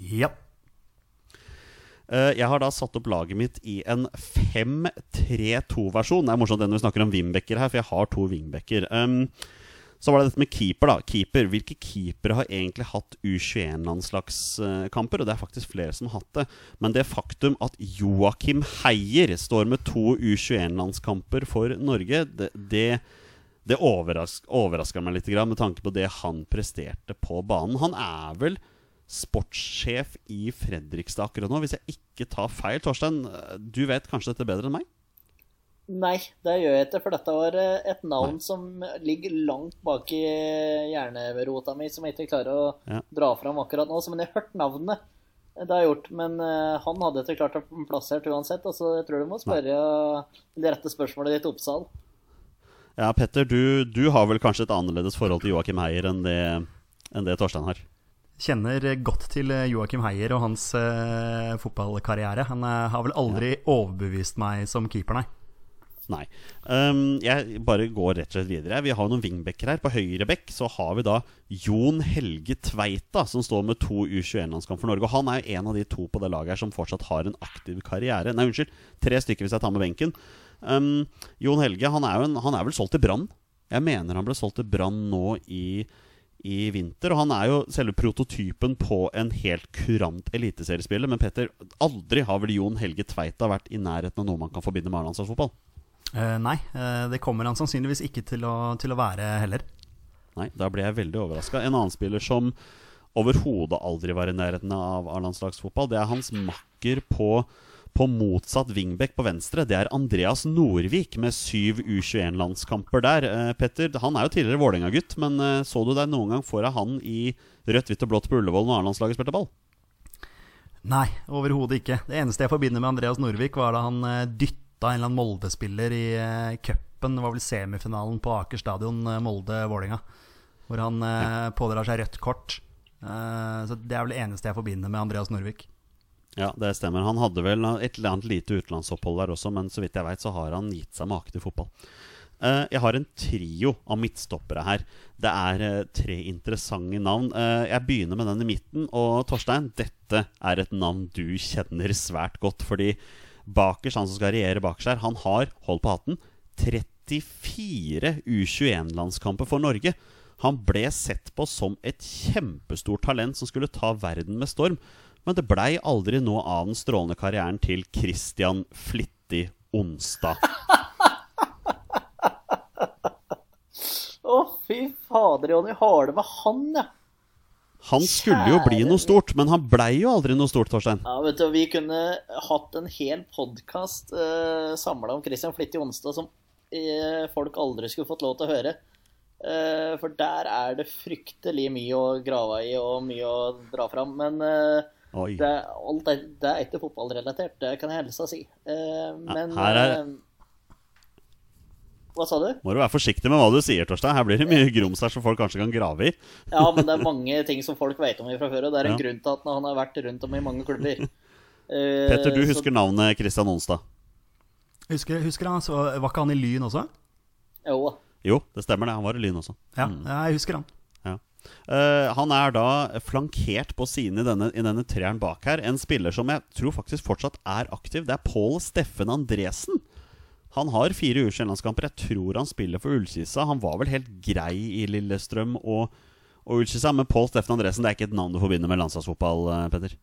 S2: Ja.
S1: Eh, Jeg har da satt opp laget mitt i en 5-3-2-versjon. Det er morsomt når vi snakker om wingbacker her, for jeg har to wingbacker. Um, så var det dette med keeper, da. Keeper. Hvilke keepere har egentlig hatt U21-landslagskamper? Og det er faktisk flere som har hatt det. Men det faktum at Joakim Heier står med to U21-landskamper for Norge, det, det, det overrask, overrasker meg litt med tanke på det han presterte på banen. Han er vel sportssjef i Fredrikstad akkurat nå, hvis jeg ikke tar feil. Torstein, du vet kanskje dette bedre enn meg?
S3: Nei, det gjør jeg ikke, for dette var eh, et navn som ligger langt bak i hjernerota mi, som jeg ikke klarer å
S1: Ja.
S3: dra fram akkurat nå. Så, men jeg har hørt navnet. Det har jeg gjort, men eh, han hadde ikke klart å plassert uansett. Altså, jeg tror du må spørre det rette spørsmålet ditt Oppsal.
S1: Ja, Petter, du, du har vel kanskje et annerledes forhold til Joakim Heier enn det, enn det Torstein har?
S2: Kjenner godt til eh, Joakim Heier og hans uh, fotballkarriere. Han uh, har vel aldri overbevist meg som keeper, nei.
S1: Nei. Um, jeg bare går rett og slett videre. Vi har noen wingbacker her. På høyre bekk så har vi da Jon Helge Tveita, som står med to U21-landskamp for Norge. Og han er jo en av de to på det laget her som fortsatt har en aktiv karriere. Nei, unnskyld. Tre stykker hvis jeg tar med benken. Um, Jon Helge han er, en, han er vel solgt til Brann. Jeg mener han ble solgt til Brann nå i i vinter. Og han er jo selve prototypen på en helt kurant eliteseriespiller. Men Petter, aldri har vel Jon Helge Tveita vært i nærheten av noe man kan forbinde med A-landslagsfotball?
S2: Eh, nei, uh, det kommer han sannsynligvis ikke til å, til å være heller.
S1: Nei, da ble jeg veldig overraska. En annen spiller som overhodet aldri var i nærheten av A-landslagsfotball, det er hans makker på på motsatt wingback på venstre, det er Andreas Norvik med syv U21-landskamper der. Eh, Petter, han er jo tidligere Vålerenga-gutt, men eh, så du deg noen gang foran han i rødt, hvitt og blått på Ullevål når A-landslaget spilte ball?
S2: Nei, overhodet ikke. Det eneste jeg forbinder med Andreas Norvik, var da han eh, dytta en eller annen Molde-spiller i eh, cupen, det var vel semifinalen på Aker stadion, eh, Molde-Vålerenga, hvor han eh, pådrar seg rødt kort. Eh, så Det er vel det eneste jeg forbinder med Andreas Norvik.
S1: Ja, det stemmer. Han hadde vel et eller annet lite utenlandsopphold der også, men så vidt jeg veit, så har han gitt seg make til fotball. Eh, jeg har en trio av midtstoppere her. Det er eh, tre interessante navn. Eh, jeg begynner med den i midten. Og Torstein, dette er et navn du kjenner svært godt. Fordi Bakers, han som skal regjere bakerst her, han har, hold på hatten, 34 U21-landskamper for Norge. Han ble sett på som et kjempestort talent som skulle ta verden med storm. Men det blei aldri noe av den strålende karrieren til Christian Flittig Onsdag.
S3: Å, fy fader, Jonny. Har det med han, ja?
S1: Han skulle jo bli noe stort, men han blei jo aldri noe stort, Torstein.
S3: Ja, vet du, Vi kunne hatt en hel podkast uh, samla om Christian Flittig Onsdag som uh, folk aldri skulle fått lov til å høre. Uh, for der er det fryktelig mye å grave i og mye å dra fram. Men eh,
S1: Oi.
S3: det, er, alt er, det er ikke fotballrelatert, det kan jeg helst si. Eh, men
S1: her er-
S3: eh, Hva sa du?
S1: Må du være forsiktig med hva du sier, Torstein. Her blir det mye grums her som folk kanskje kan grave i.
S3: Ja, men det er mange ting som folk vet om fra før, og det er en
S1: Ja.
S3: grunn til at han har vært rundt om i mange klubber. Eh,
S1: Petter, du
S3: så-
S1: husker navnet Christian Onsdag?
S2: Husker, husker han, så Var ikke han i Lyn også?
S3: Jo.
S1: Jo, det stemmer det. Han var i Lyn også.
S2: Ja, ja jeg husker han.
S1: Eh, han er da flankert på siden i denne, i treeren bak her. En spiller som jeg tror faktisk fortsatt er aktiv. Det er Pål Steffen Andresen. Han har fire U21-landskamper. Jeg tror han spiller for Ullkisa. Han var vel helt grei i Lillestrøm og, og Ullkisa, men Pål Steffen Andresen det er ikke et navn du forbinder med landslagsfotball, eh, Petter.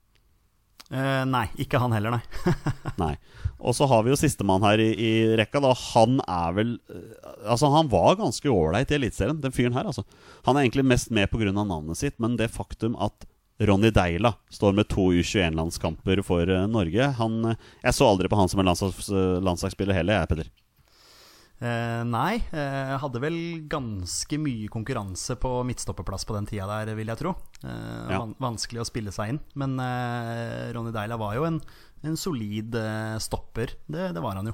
S2: Eh, nei, ikke han heller, nei.
S1: Nei. Og så har vi jo sistemann her i, i rekka. da Han er vel eh, Altså, han var ganske ålreit i Eliteserien, den fyren her, altså. Han er egentlig mest med pga. navnet sitt, men det faktum at Ronny Deila står med to U21-landskamper for eh, Norge han, Jeg så aldri på han som en landslags, landslagsspiller heller, jeg, Peder.
S2: Eh, nei, eh, hadde vel ganske mye konkurranse på midtstopperplass på den tida der, vil jeg tro. Eh,
S1: Ja.
S2: van vanskelig å spille seg inn. Men eh, Ronny Deila var jo en, en solid eh, stopper. Det, det var han jo.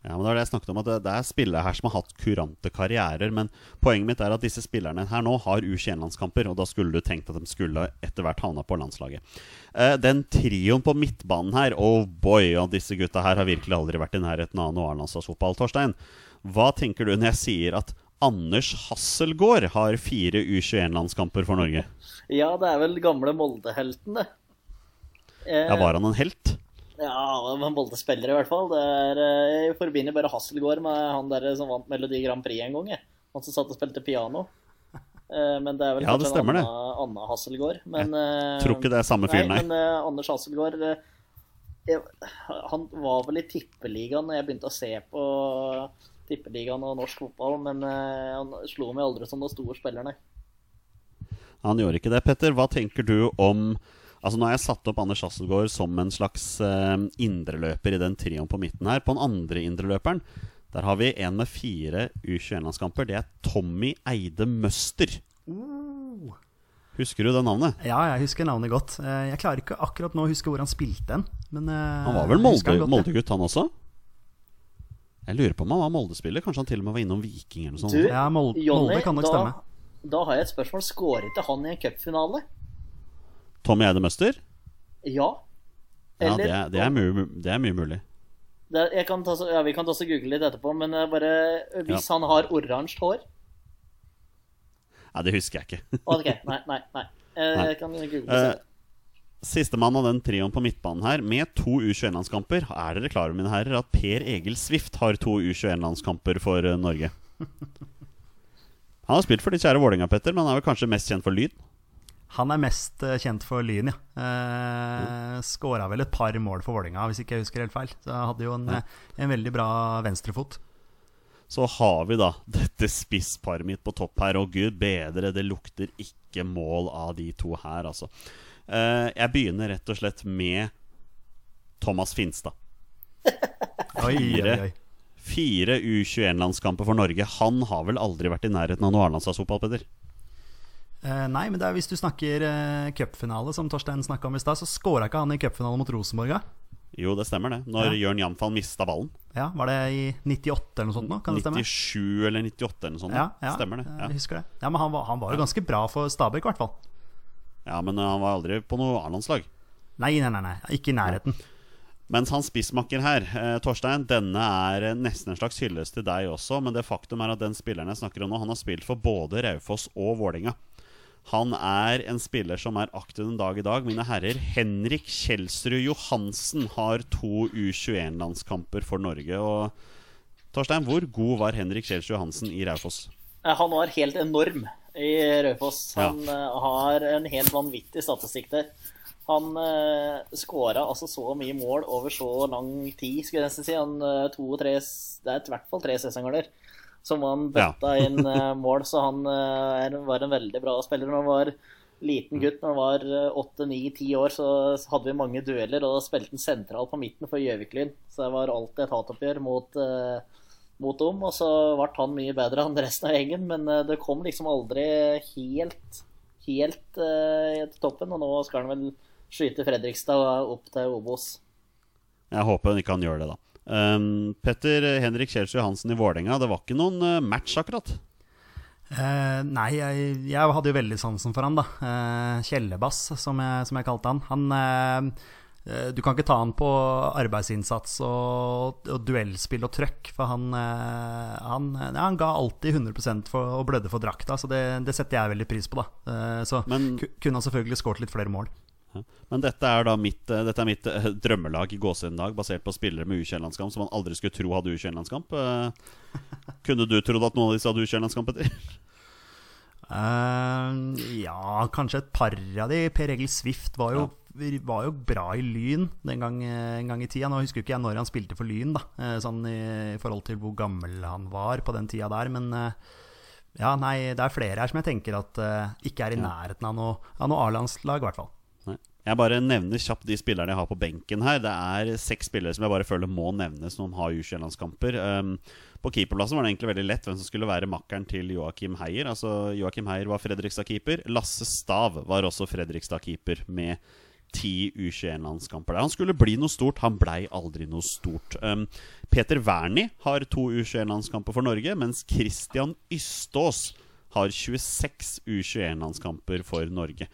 S1: Ja, men Det var det jeg snakket om, at det, det er spillere her som har hatt kurante karrierer. Men poenget mitt er at disse spillerne her nå har U21-landskamper, og da skulle du tenkt at de skulle etter hvert havna på landslaget. Eh, den trioen på midtbanen her, oh boy, og disse gutta her har virkelig aldri vært i nærheten av noe A-landslagsfotball. Torstein, hva tenker du når jeg sier at Anders Hasselgaard har fire U21-landskamper for Norge?
S3: Ja, det er vel gamle Molde-helten, det. Eh,
S1: Ja, Var han en helt?
S3: Ja, han Molde-spiller i hvert fall. Det er, eh, jeg forbinder bare Hasselgaard med han der som vant Melodi Grand Prix en gang. jeg. Han som satt og spilte piano. Eh, Men det er vel
S1: Ja, det
S3: kanskje en annen, annen Hasselgaard. Men, jeg
S1: tror ikke det er samme fyren, nei.
S3: Men eh, Anders Hasselgaard eh, jeg, Han var vel i tippeligaen da jeg begynte å se på tippeligaen og norsk fotball, men eh, han slo meg aldri som noen store spiller, nei.
S1: Han gjorde ikke det. Petter, hva tenker du om Altså Nå har jeg satt opp Anders Hasselgaard som en slags eh, indreløper i den trioen på midten her. På den andre indreløperen der har vi en med fire U21-landskamper. Det er Tommy Eide Møster. Husker du det navnet?
S2: Ja, jeg husker navnet godt. Eh, jeg klarer ikke akkurat nå å huske hvor han spilte hen. Men eh,
S1: Han var vel Molde-gutt,
S2: han.
S1: Han også? Jeg lurer på om han var Molde-spiller. Kanskje han til og med var innom Viking eller noe sånt.
S3: Du,
S2: Ja, Molde,
S3: Jonny,
S2: Molde kan nok
S3: da,
S2: stemme.
S3: da har jeg et spørsmål. Skåret ikke han i en cupfinale?
S1: Tommy Eide Møster?
S3: Ja.
S1: Ja, det er, det, er mye, det er mye mulig.
S3: Det, jeg kan ta, ja, vi kan ta så google litt etterpå, men eh, bare hvis han har oransje hår
S1: Nei, det husker jeg ikke.
S3: Ok, nei, nei. nei. Jeg
S1: Nei.
S3: Jeg kan google
S1: Eh,
S3: det.
S1: Sistemann av den trioen på midtbanen her, med to U21-landskamper, er dere klare, mine herrer, at Per Egil Swift har to U21-landskamper for eh, Norge? Han har spilt for de kjære Vålerenga, Petter, men han er vel kanskje mest kjent for Lyn?
S2: Han er mest eh, kjent for Lyn, ja. Eh, Skåra vel et par mål for Vålerenga, hvis ikke jeg husker helt feil. Så hadde jo en, eh, en veldig bra venstrefot.
S1: Så har vi da dette spissparet mitt på topp her, og gud bedre, det lukter ikke mål av de to her, altså. Eh, jeg begynner rett og slett med Thomas Finstad. Fire. Fire U21-landskamper for Norge. Han har vel aldri vært i nærheten av noe A-landslagsfotball, Petter?
S2: Eh, nei, men det er hvis du snakker uh, cupfinale, som Torstein snakka om i stad, så scora ikke han i cupfinalen mot Rosenborg? da?
S1: Jo, det stemmer det. Når
S2: Ja.
S1: Jørn Jamfall mista ballen.
S2: Ja, Var det i 98 eller noe sånt? nå? Kan det stemme?
S1: 97 eller 98 eller noe sånt.
S2: Ja, ja,
S1: Stemmer det.
S2: eh,
S1: Ja.
S2: Jeg husker det. Ja, Men han var, han var jo ganske bra for Stabæk, i hvert fall.
S1: Ja, men eh, han var aldri på noe A-landslag.
S2: Nei, nei, nei, nei, ikke i nærheten.
S1: Mens han spissmakker her, eh, Torstein, denne er eh, nesten en slags hyllest til deg også, men det faktum er at den spilleren jeg snakker om nå, han har spilt for både Raufoss og Vålinga. Han er en spiller som er aktiv den dag i dag. Mine herrer, Henrik Kjelsrud Johansen har to U21-landskamper for Norge. Og Torstein, hvor god var Henrik Kjelsrud Johansen i Raufoss?
S3: Eh, Han var helt enorm i Raufoss. Han ja. har en helt vanvittig statistikk der. Han uh, skåra altså så mye mål over så lang tid, skulle jeg nesten si. Han, eh, to, tre, det er i hvert fall tre sesonger der som han
S1: Ja.
S3: bøtta inn eh, mål, så han eh, er, var en veldig bra spiller. Når han var liten gutt, når han var eh, åtte, ni, ti år, så hadde vi mange dueller, og da spilte han sentralt på midten for Gjøvik-Lyn. Så det var alltid et hatoppgjør mot eh, mot dem, og så ble han mye bedre enn resten av gjengen, men eh, det kom liksom aldri helt, helt uh, til toppen, og nå skal han vel skyte Fredrikstad opp til Obos.
S1: Jeg håper han ikke kan gjøre det, da. Um, Petter Henrik Kjelsrud Johansen i Vålerenga, det var ikke noen eh, match, akkurat.
S2: Uh, nei, jeg, jeg hadde jo veldig sansen for han, da. Uh, Kjellebass, som jeg, som jeg kalte han. Han eh, eh, Du kan ikke ta han på arbeidsinnsats og, og duellspill og trøkk, for han, eh, han, ja, han ga alltid 100 for, og blødde for drakta, så det, det setter jeg veldig pris på, da. Eh, så
S1: Men-
S2: kunne han selvfølgelig skåret litt flere mål.
S1: Ja. Men dette er da mitt, eh, dette er mitt eh, drømmelag i gåsehudag, basert på spillere med U21-landskamp som man aldri skulle tro hadde U21-landskamp. Eh, kunne du trodd at noen av disse hadde U21-landskamp, Petter?
S2: Eh, ja, kanskje et par av de. Per Egil Swift var jo, var jo bra i Lyn den gang, en gang i tida. Nå husker ikke jeg når han spilte for Lyn, da, eh, sånn i, forhold til hvor gammel han var på den tida der. Men eh, ja, nei, det er flere her som jeg tenker at eh, ikke er i nærheten av noe, av noe A-landslag, i hvert fall.
S1: Nei. Jeg bare nevner kjapt de spillerne jeg har på benken her. Det er seks spillere som jeg bare føler må nevnes når man har U21-landskamper. Um, på keeperplassen var det egentlig veldig lett hvem som skulle være makkeren til Joakim Heier. Altså Joakim Heier var Fredrikstad-keeper. Lasse Stav var også Fredrikstad-keeper med ti U21-landskamper der. Han skulle bli noe stort, han blei aldri noe stort. Um, Peter Wernie har to U21-landskamper for Norge, mens Christian Ystås har 26 U21-landskamper for Norge.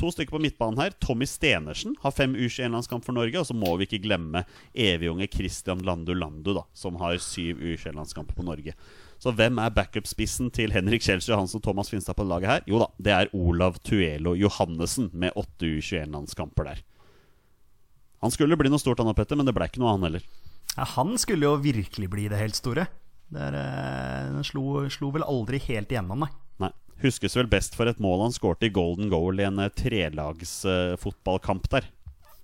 S1: To stykker på midtbanen her. Tommy Stenersen har fem U21-landskamp for Norge. Og så må vi ikke glemme evigunge Christian Landu Landu, da, som har syv U21-landskamper på Norge. Så hvem er backup-spissen til Henrik Kjelsrud Johansen og Thomas Finstad på laget her? Jo da, det er Olav Tuelo Johannessen med åtte U21-landskamper der. Han skulle bli noe stort, han Petter, men det ble ikke noe, han heller.
S2: Ja, han skulle jo virkelig bli det helt store. Det er, eh, Den slo, slo vel aldri helt igjennom, nei.
S1: Nei. Huskes vel best for et mål han skårte i golden goal i en eh, trelagsfotballkamp der.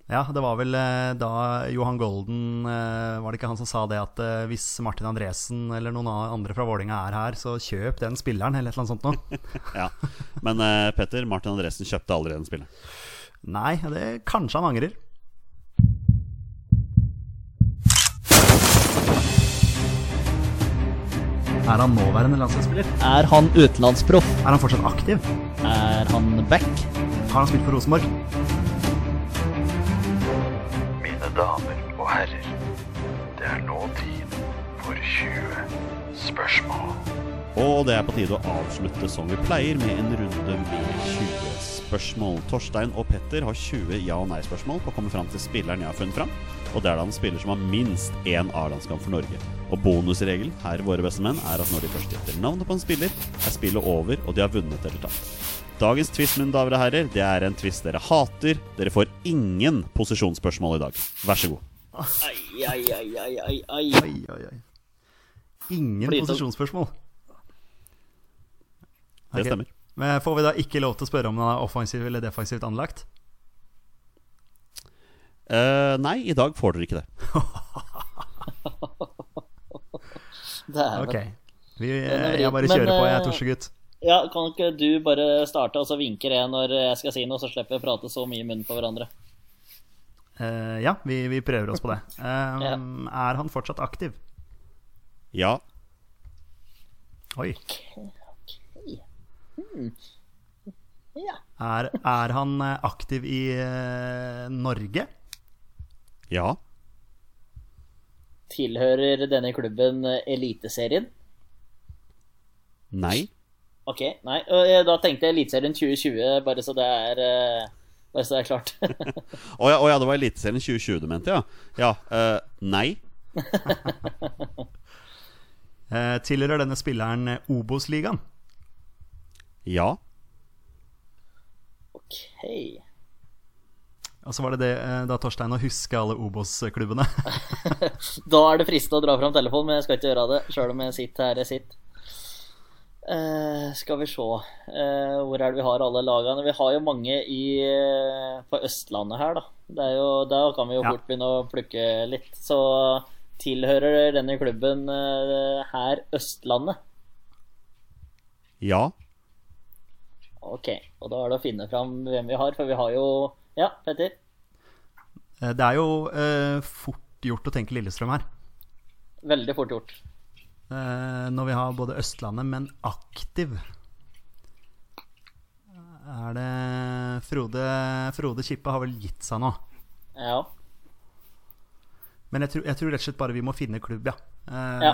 S2: Ja, det var vel eh, da Johan Golden eh, Var det ikke han som sa det at eh, hvis Martin Andresen eller noen andre fra Vålinga er her, så kjøp den spilleren, eller et eller annet sånt noe.
S1: Ja. Men Petter, Martin Andresen kjøpte aldri den spilleren.
S2: Nei, det kanskje han angrer. Er han nåværende landslagsspiller?
S3: Er han utenlandsproff?
S2: Er han fortsatt aktiv?
S3: Er han back?
S2: Har han spilt for Rosenborg?
S7: Damer og herrer, det er nå tid for 20 spørsmål.
S1: Og det er på tide å avslutte som vi pleier, med en runde med 20 spørsmål. Torstein og Petter har 20 ja- og nei-spørsmål på å komme fram til spilleren jeg har funnet fram. Og det er da en spiller som har minst én A-landskamp for Norge. Og bonusregelen her Våre beste menn er at når de først gjetter navnet på en spiller, er spillet over, og de har vunnet eller tapt. Dagens twist, mine damer og herrer, det er en twist dere hater. Dere får ingen posisjonsspørsmål i dag. Vær så god.
S3: Ai, ai, ai, ai, ai, ai.
S2: ai, ai. Ingen
S3: Fordi-
S2: posisjonsspørsmål.
S1: Det stemmer.
S2: Men får vi da ikke lov til å spørre om den er offensivt eller defensivt anlagt?
S1: Uh, nei, i dag får dere ikke det.
S3: Dæven.
S2: Ok. Vi,
S3: er
S2: jeg bare kjører
S3: men,
S2: på, jeg,
S3: eh,
S2: Torsegutt.
S3: Ja, kan ikke du bare starte, og så vinker jeg når jeg skal si noe, så slipper vi å prate så mye i munnen på hverandre.
S2: Uh, ja, vi, vi prøver oss på det. Eh, Er han fortsatt aktiv?
S1: Ja.
S2: Oi.
S3: Ja.
S2: Er, er han eh, aktiv i uh, Norge?
S1: Ja.
S3: Tilhører denne klubben Eliteserien?
S1: Nei.
S3: Ok, nei. og jeg- Da tenkte jeg Eliteserien 2020, bare så det er eh, Bare så det er klart.
S1: Å ja, oh, ja, det var Eliteserien 2020 du mente, ja. Ja. Uh, nei.
S2: uh, tilhører denne spilleren eh, Obos-ligaen?
S1: Ja.
S3: ok.
S2: Og så var det det eh, da Torstein å huske alle Obos-klubbene.
S3: Da er det fristende å dra fram telefonen, men jeg skal ikke gjøre det, sjøl om jeg sitter her jeg sitter. Eh, skal vi se uh, Hvor er det vi har alle lagene? Vi har jo mange i, eh, på Østlandet her, da. Det er jo, der kan vi jo fort begynne å plukke litt. Så tilhører denne klubben her Østlandet?
S1: Ja.
S3: Ok, og da er det å finne fram hvem vi har, for vi har jo Ja, Petter?
S2: Det er jo fort gjort å tenke Lillestrøm her.
S3: Veldig fort gjort.
S2: Eh, når vi har både Østlandet, men aktiv. Er det Frode, Frode Kippe har vel gitt seg nå.
S3: Ja.
S2: Men jeg tror, jeg tror rett og slett bare vi må finne klubb, ja. Eh,
S3: Ja.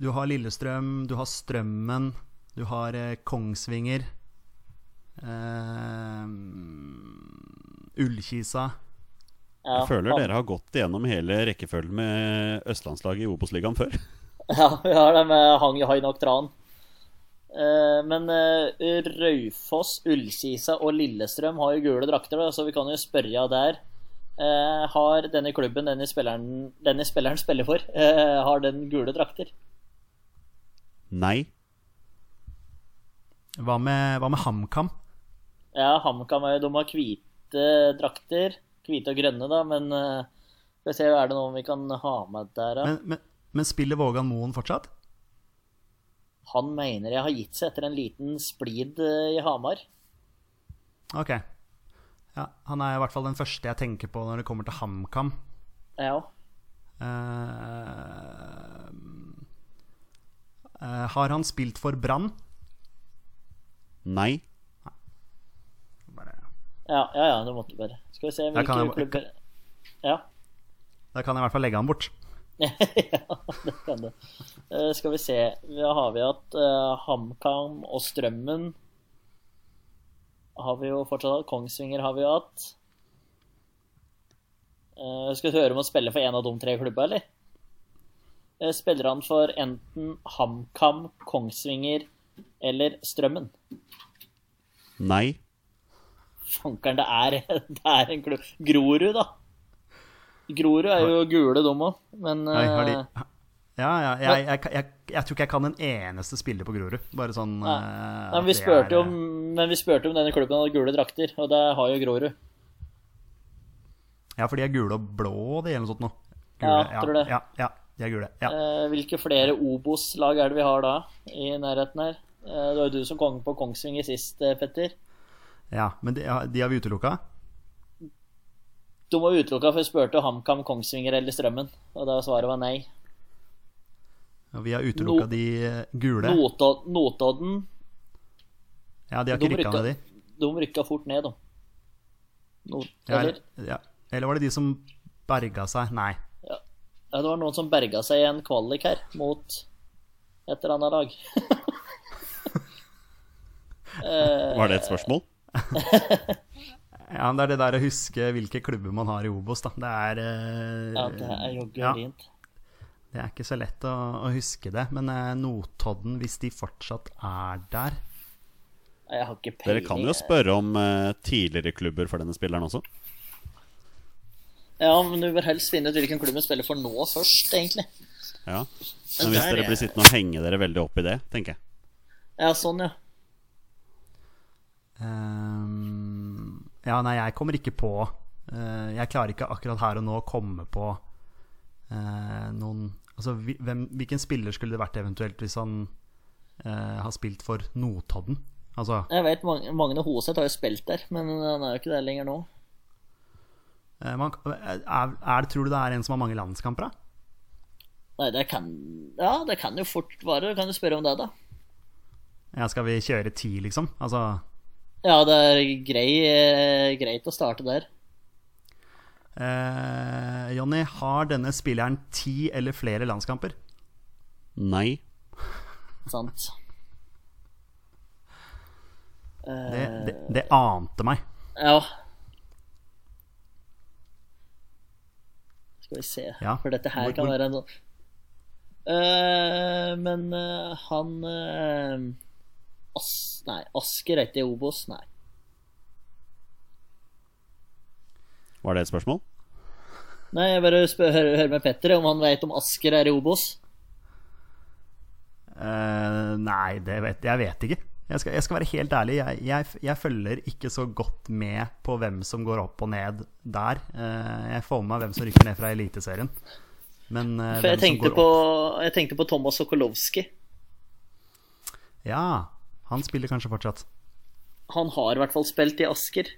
S2: Du har Lillestrøm, du har Strømmen, du har eh, Kongsvinger. Eh, Ullkisa.
S3: ja.
S1: Jeg føler dere har gått igjennom hele rekkefølgen med østlandslaget i Obos-ligaen før.
S3: Ja, vi har det med Hang Hai Nok Tran. Eh, men eh, Raufoss, Ullkisa og Lillestrøm har jo gule drakter, så vi kan jo spørre der. Eh, har denne klubben denne spilleren, denne spilleren spiller for, eh, har den gule drakter?
S1: Nei.
S2: Hva med, hva med HamKam?
S3: Ja, HamKam er jo de har hvite drakter. Hvite og grønne, da, men skal vi se, er det noe vi kan ha med der, da?
S2: Men, men, men spiller Vågan Moen fortsatt?
S3: Han mener jeg har gitt seg etter en liten splid eh, i Hamar.
S2: Ok. Ja, han er i hvert fall den første jeg tenker på når det kommer til HamKam.
S3: Ja.
S2: Uh, uh, har han spilt for Brann?
S1: Nei.
S2: Bare-
S3: Ja, ja, ja, det måtte bare. Skal vi se hvilke klubber Ja.
S2: Da kan jeg i hvert fall legge han bort.
S3: ja, det kan det. Uh, skal vi se Da har vi hatt uh, HamKam og Strømmen. Har vi jo fortsatt hatt. Kongsvinger har vi jo hatt. Uh, skal vi høre om å spille for en av de tre klubba, eller? Uh, spiller han for enten HamKam, Kongsvinger eller Strømmen?
S1: Nei.
S3: Fankeren, det er, det er en klubb Grorud, da. Grorud er jo gule, de òg, men
S2: Oi, har de...
S3: eh,
S2: Ja, ja. Jeg, jeg, jeg, jeg tror ikke jeg kan en eneste spiller på Grorud. Bare sånn
S3: Nei.
S2: eh,
S3: Nei,
S2: at
S3: vi spurte om, men vi spurte om denne klubben hadde gule drakter, og det har jo Grorud.
S2: Ja, for de er gule og blå, de, eller noe sånt noe.
S3: Ja, tror det.
S2: Ja, ja, de er gule. Ja.
S3: Eh, hvilke flere Obos-lag er det vi har da, i nærheten her? Det var jo du som kom på Kongsvinger sist, Petter.
S2: ja men de, de har vi utelukka?
S3: Du var utelukka, for jeg spurte HamKam, Kongsvinger eller Strømmen, og da svaret var nei.
S2: Og vi har utelukka
S3: No-
S2: de eh, gule.
S3: Notod- Notodden,
S2: Ja, de har
S3: de
S2: ikke rykka ned, de.
S3: de rykka fort ned, de.
S2: No
S3: eller?
S2: ja. Eller var det de som berga seg? Nei.
S3: Ja, det var noen som berga seg i en kvalik her, mot et eller annet lag.
S1: Var det et spørsmål?
S2: Ja, men Det er det der å huske hvilke klubber man har i Obos, da. Det er, eh,
S3: Ja, det er jo
S2: ja,
S3: gørint.
S2: det er ikke så lett å, å huske det. Men eh, Notodden, hvis de fortsatt er der
S3: Jeg har ikke
S1: Dere kan jo spørre om eh, tidligere klubber for denne spilleren også.
S3: Ja, men du bør helst finne ut hvilken klubb hun spiller for nå først, egentlig.
S1: Ja.
S3: Men
S1: hvis dere
S3: er-
S1: blir sittende og henge dere veldig opp i det, tenker jeg.
S3: Ja, sånn, ja.
S2: Ehm, ja, nei, jeg kommer ikke på uh, Jeg klarer ikke akkurat her og nå å komme på uh, noen Altså, hvem, hvilken spiller skulle det vært eventuelt hvis han uh, har spilt for Notodden? Altså,
S3: Jeg vet Magne Hoseth har jo spilt der, men han er jo ikke der lenger nå.
S2: man, er, er det, tror du det er en som har mange landskamper, da?
S3: Nei, det kan Ja, det kan jo fort være. Kan du spørre om det, da?
S2: Ja, skal vi kjøre ti, liksom? Altså
S3: Ja, det er grei, eh, greit å starte der.
S2: eh, Jonny, har denne spilleren ti eller flere landskamper?
S1: Nei.
S3: Sant?
S2: Det, det, det ante meg.
S3: Ja. Skal vi se
S2: Ja.
S3: For dette her
S2: Hvor-
S3: kan
S2: hvor-
S3: være en uh, Men uh, han eh, As Nei, Asker er ikke i Obos, nei.
S1: Var det et spørsmål?
S3: Nei, jeg bare spør, hører, hører med Petter om han vet om Asker er i Obos.
S2: Uh, nei, det vet, jeg vet ikke. Jeg skal, jeg skal være helt ærlig. Jeg, jeg, jeg følger ikke så godt med på hvem som går opp og ned der. Uh, jeg får med meg hvem som rykker ned fra Eliteserien. Men uh,
S3: For jeg
S2: hvem som går
S3: på,
S2: opp
S3: jeg tenkte på Thomas Sokolowski.
S2: Ja, han spiller kanskje fortsatt.
S3: Han har i hvert fall spilt i Asker.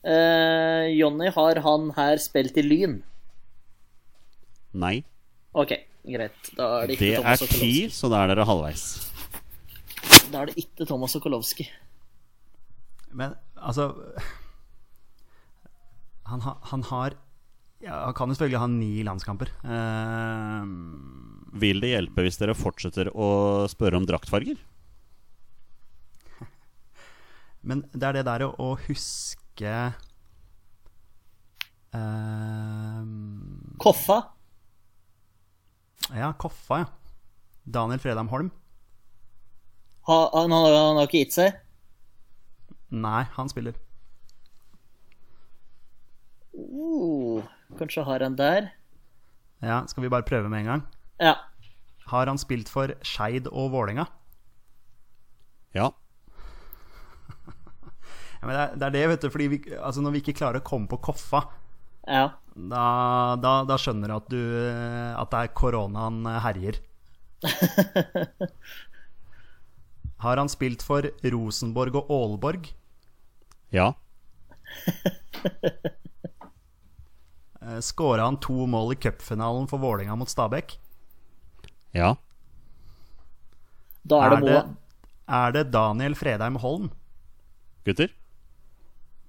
S3: Eh, Jonny, har han her spilt i Lyn?
S1: Nei.
S3: Ok, greit. Da er det ikke
S1: Det er ti, så da er dere halvveis.
S3: Da er det ikke Thomas Sokolowski.
S2: Men altså Han, ha, han har ja, Han kan jo selvfølgelig ha ni landskamper. Eh,
S1: Vil det hjelpe hvis dere fortsetter å spørre om draktfarger?
S2: Men det er det der å, å huske uh,
S3: Koffa?
S2: Ja, Koffa, ja. Daniel Fredheim Holm.
S3: Ha, han, har, han har ikke gitt seg?
S2: Nei, han spiller.
S3: Uh, kanskje har han der?
S2: Ja, Skal vi bare prøve med en gang?
S3: Ja.
S2: Har han spilt for Skeid og Vålerenga?
S1: Ja.
S2: Ja, men det, er, det er det, vet du. Fordi vi, altså når vi ikke klarer å komme på Koffa,
S3: Ja.
S2: da, da, da skjønner du at, du at det er koronaen herjer. Har han spilt for Rosenborg og Aalborg?
S1: Ja.
S2: Skåra han to mål i cupfinalen for Vålerenga mot Stabæk?
S1: Ja.
S3: Da er det
S2: det,
S3: Moa.
S2: er det Daniel Fredheim Holm?
S1: Gutter?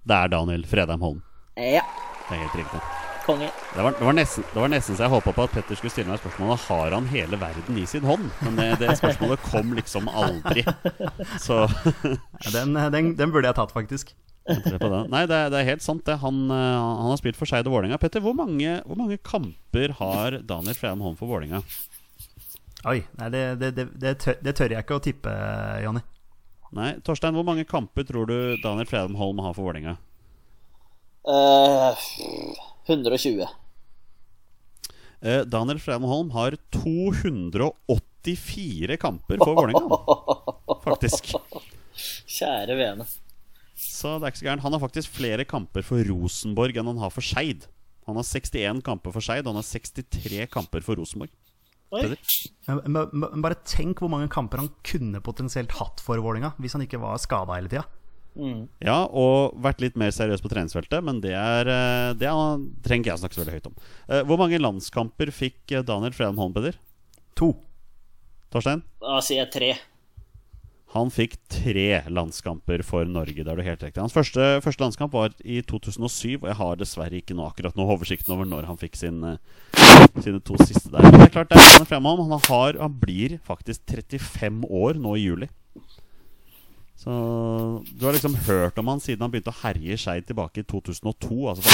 S1: Det er Daniel Fredheim Holm.
S3: Ja.
S1: Det er helt riktig.
S3: Konge.
S1: Det var, det var, nesten, det var nesten så jeg håpa på at Petter skulle stille meg spørsmålet Har han hele verden i sin hånd. Men det, det spørsmålet kom liksom aldri. Så
S2: Den, den, den burde jeg tatt, faktisk.
S1: det. Nei, det er, det er helt sant, det. Han, eh, han har spilt for Skeid og Vålerenga. Petter, hvor mange, hvor mange kamper har Daniel Fredheim Holm for Vålerenga?
S2: Oi, nei, det, det, det, det, tør, det tør jeg ikke å tippe, Jonny.
S1: Nei, Torstein, hvor mange kamper tror du Daniel Fredheim Holm har for Vålerenga?
S3: Uh, 120.
S1: Uh, Daniel Fredheim Holm har 284 kamper for Vålerenga, faktisk.
S3: Kjære vene.
S1: Så det er ikke så gærent. Han har faktisk flere kamper for Rosenborg enn han har for Skeid. Han har 61 kamper for Skeid, han har 63 kamper for Rosenborg.
S2: Bare tenk hvor mange kamper han kunne potensielt hatt for Vålinga hvis han ikke var skada hele tida.
S1: Ja, og vært litt mer seriøs på treningsfeltet, men det, er, eh, det er, trenger ikke jeg snakke så veldig høyt om. Eh, Hvor mange landskamper fikk eh, Daniel Fredheim Holm, Peder?
S2: To.
S1: Torstein?
S3: Da sier jeg tre.
S1: Han fikk tre landskamper for Norge. Det er du helt riktig. Hans første, første landskamp var i 2007, og jeg har dessverre ikke nå akkurat nå oversikten over når han fikk sin, eh, sine to siste der. Men det er klart, det er Daniel Fredheim Holm. Han, har, han blir faktisk 35 år nå i juli. Så du har liksom hørt om han siden han begynte å herje Skeid tilbake i 2002. Altså.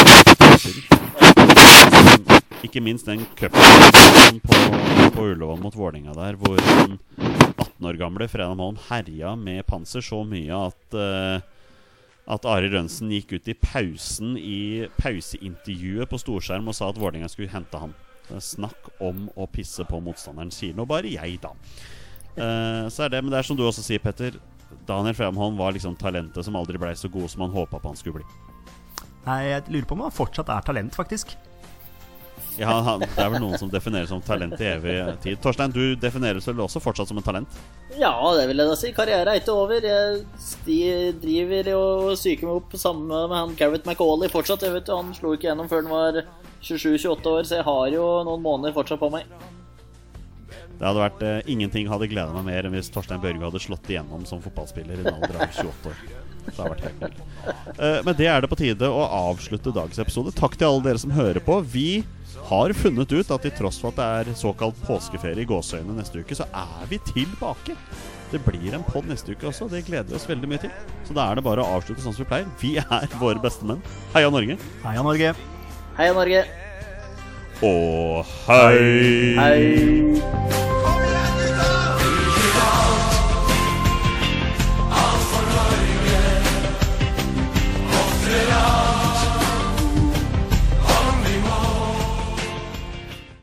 S1: Ikke minst den cupen på, på Ullevål mot Vålerenga der, hvor den 18 år gamle Fredheim Holm herja med panser så mye at uh, at Ari Rønsen gikk ut i pausen i pauseintervjuet på storskjerm og sa at Vålerenga skulle hente han. Snakk om å pisse på motstanderen, sier nå bare jeg, da. Uh, så er det, Men det er som du også sier, Petter. Daniel Fremholm var liksom talentet som aldri blei så god som han håpa på han skulle bli.
S2: Nei, jeg lurer på om han fortsatt er talent, faktisk.
S1: Ja, han, Det er vel noen som defineres som talent i evig tid. Torstein, du defineres vel også fortsatt som en talent?
S3: Ja, det vil jeg da si. Karrieren er ikke over. Jeg driver og psyker meg opp sammen med han Gareth McAuley fortsatt. Jeg vet jo, Han slo ikke gjennom før han var 27-28 år, så jeg har jo noen måneder fortsatt på meg.
S1: Det hadde vært eh, Ingenting hadde gleda meg mer enn hvis Torstein Børge hadde slått igjennom som fotballspiller i en alder av 28 år. Det hadde vært helt. Eh, men det er det på tide å avslutte dagens episode. Takk til alle dere som hører på. Vi har funnet ut at til tross for at det er såkalt påskeferie i gåseøynene neste uke, så er vi tilbake. Det blir en pod neste uke også. Det gleder vi oss veldig mye til. Så da er det bare å avslutte sånn som vi pleier. Vi er våre beste menn. Heia Norge.
S2: Heia Norge.
S3: Heia Norge.
S1: Og hei!
S3: Hei.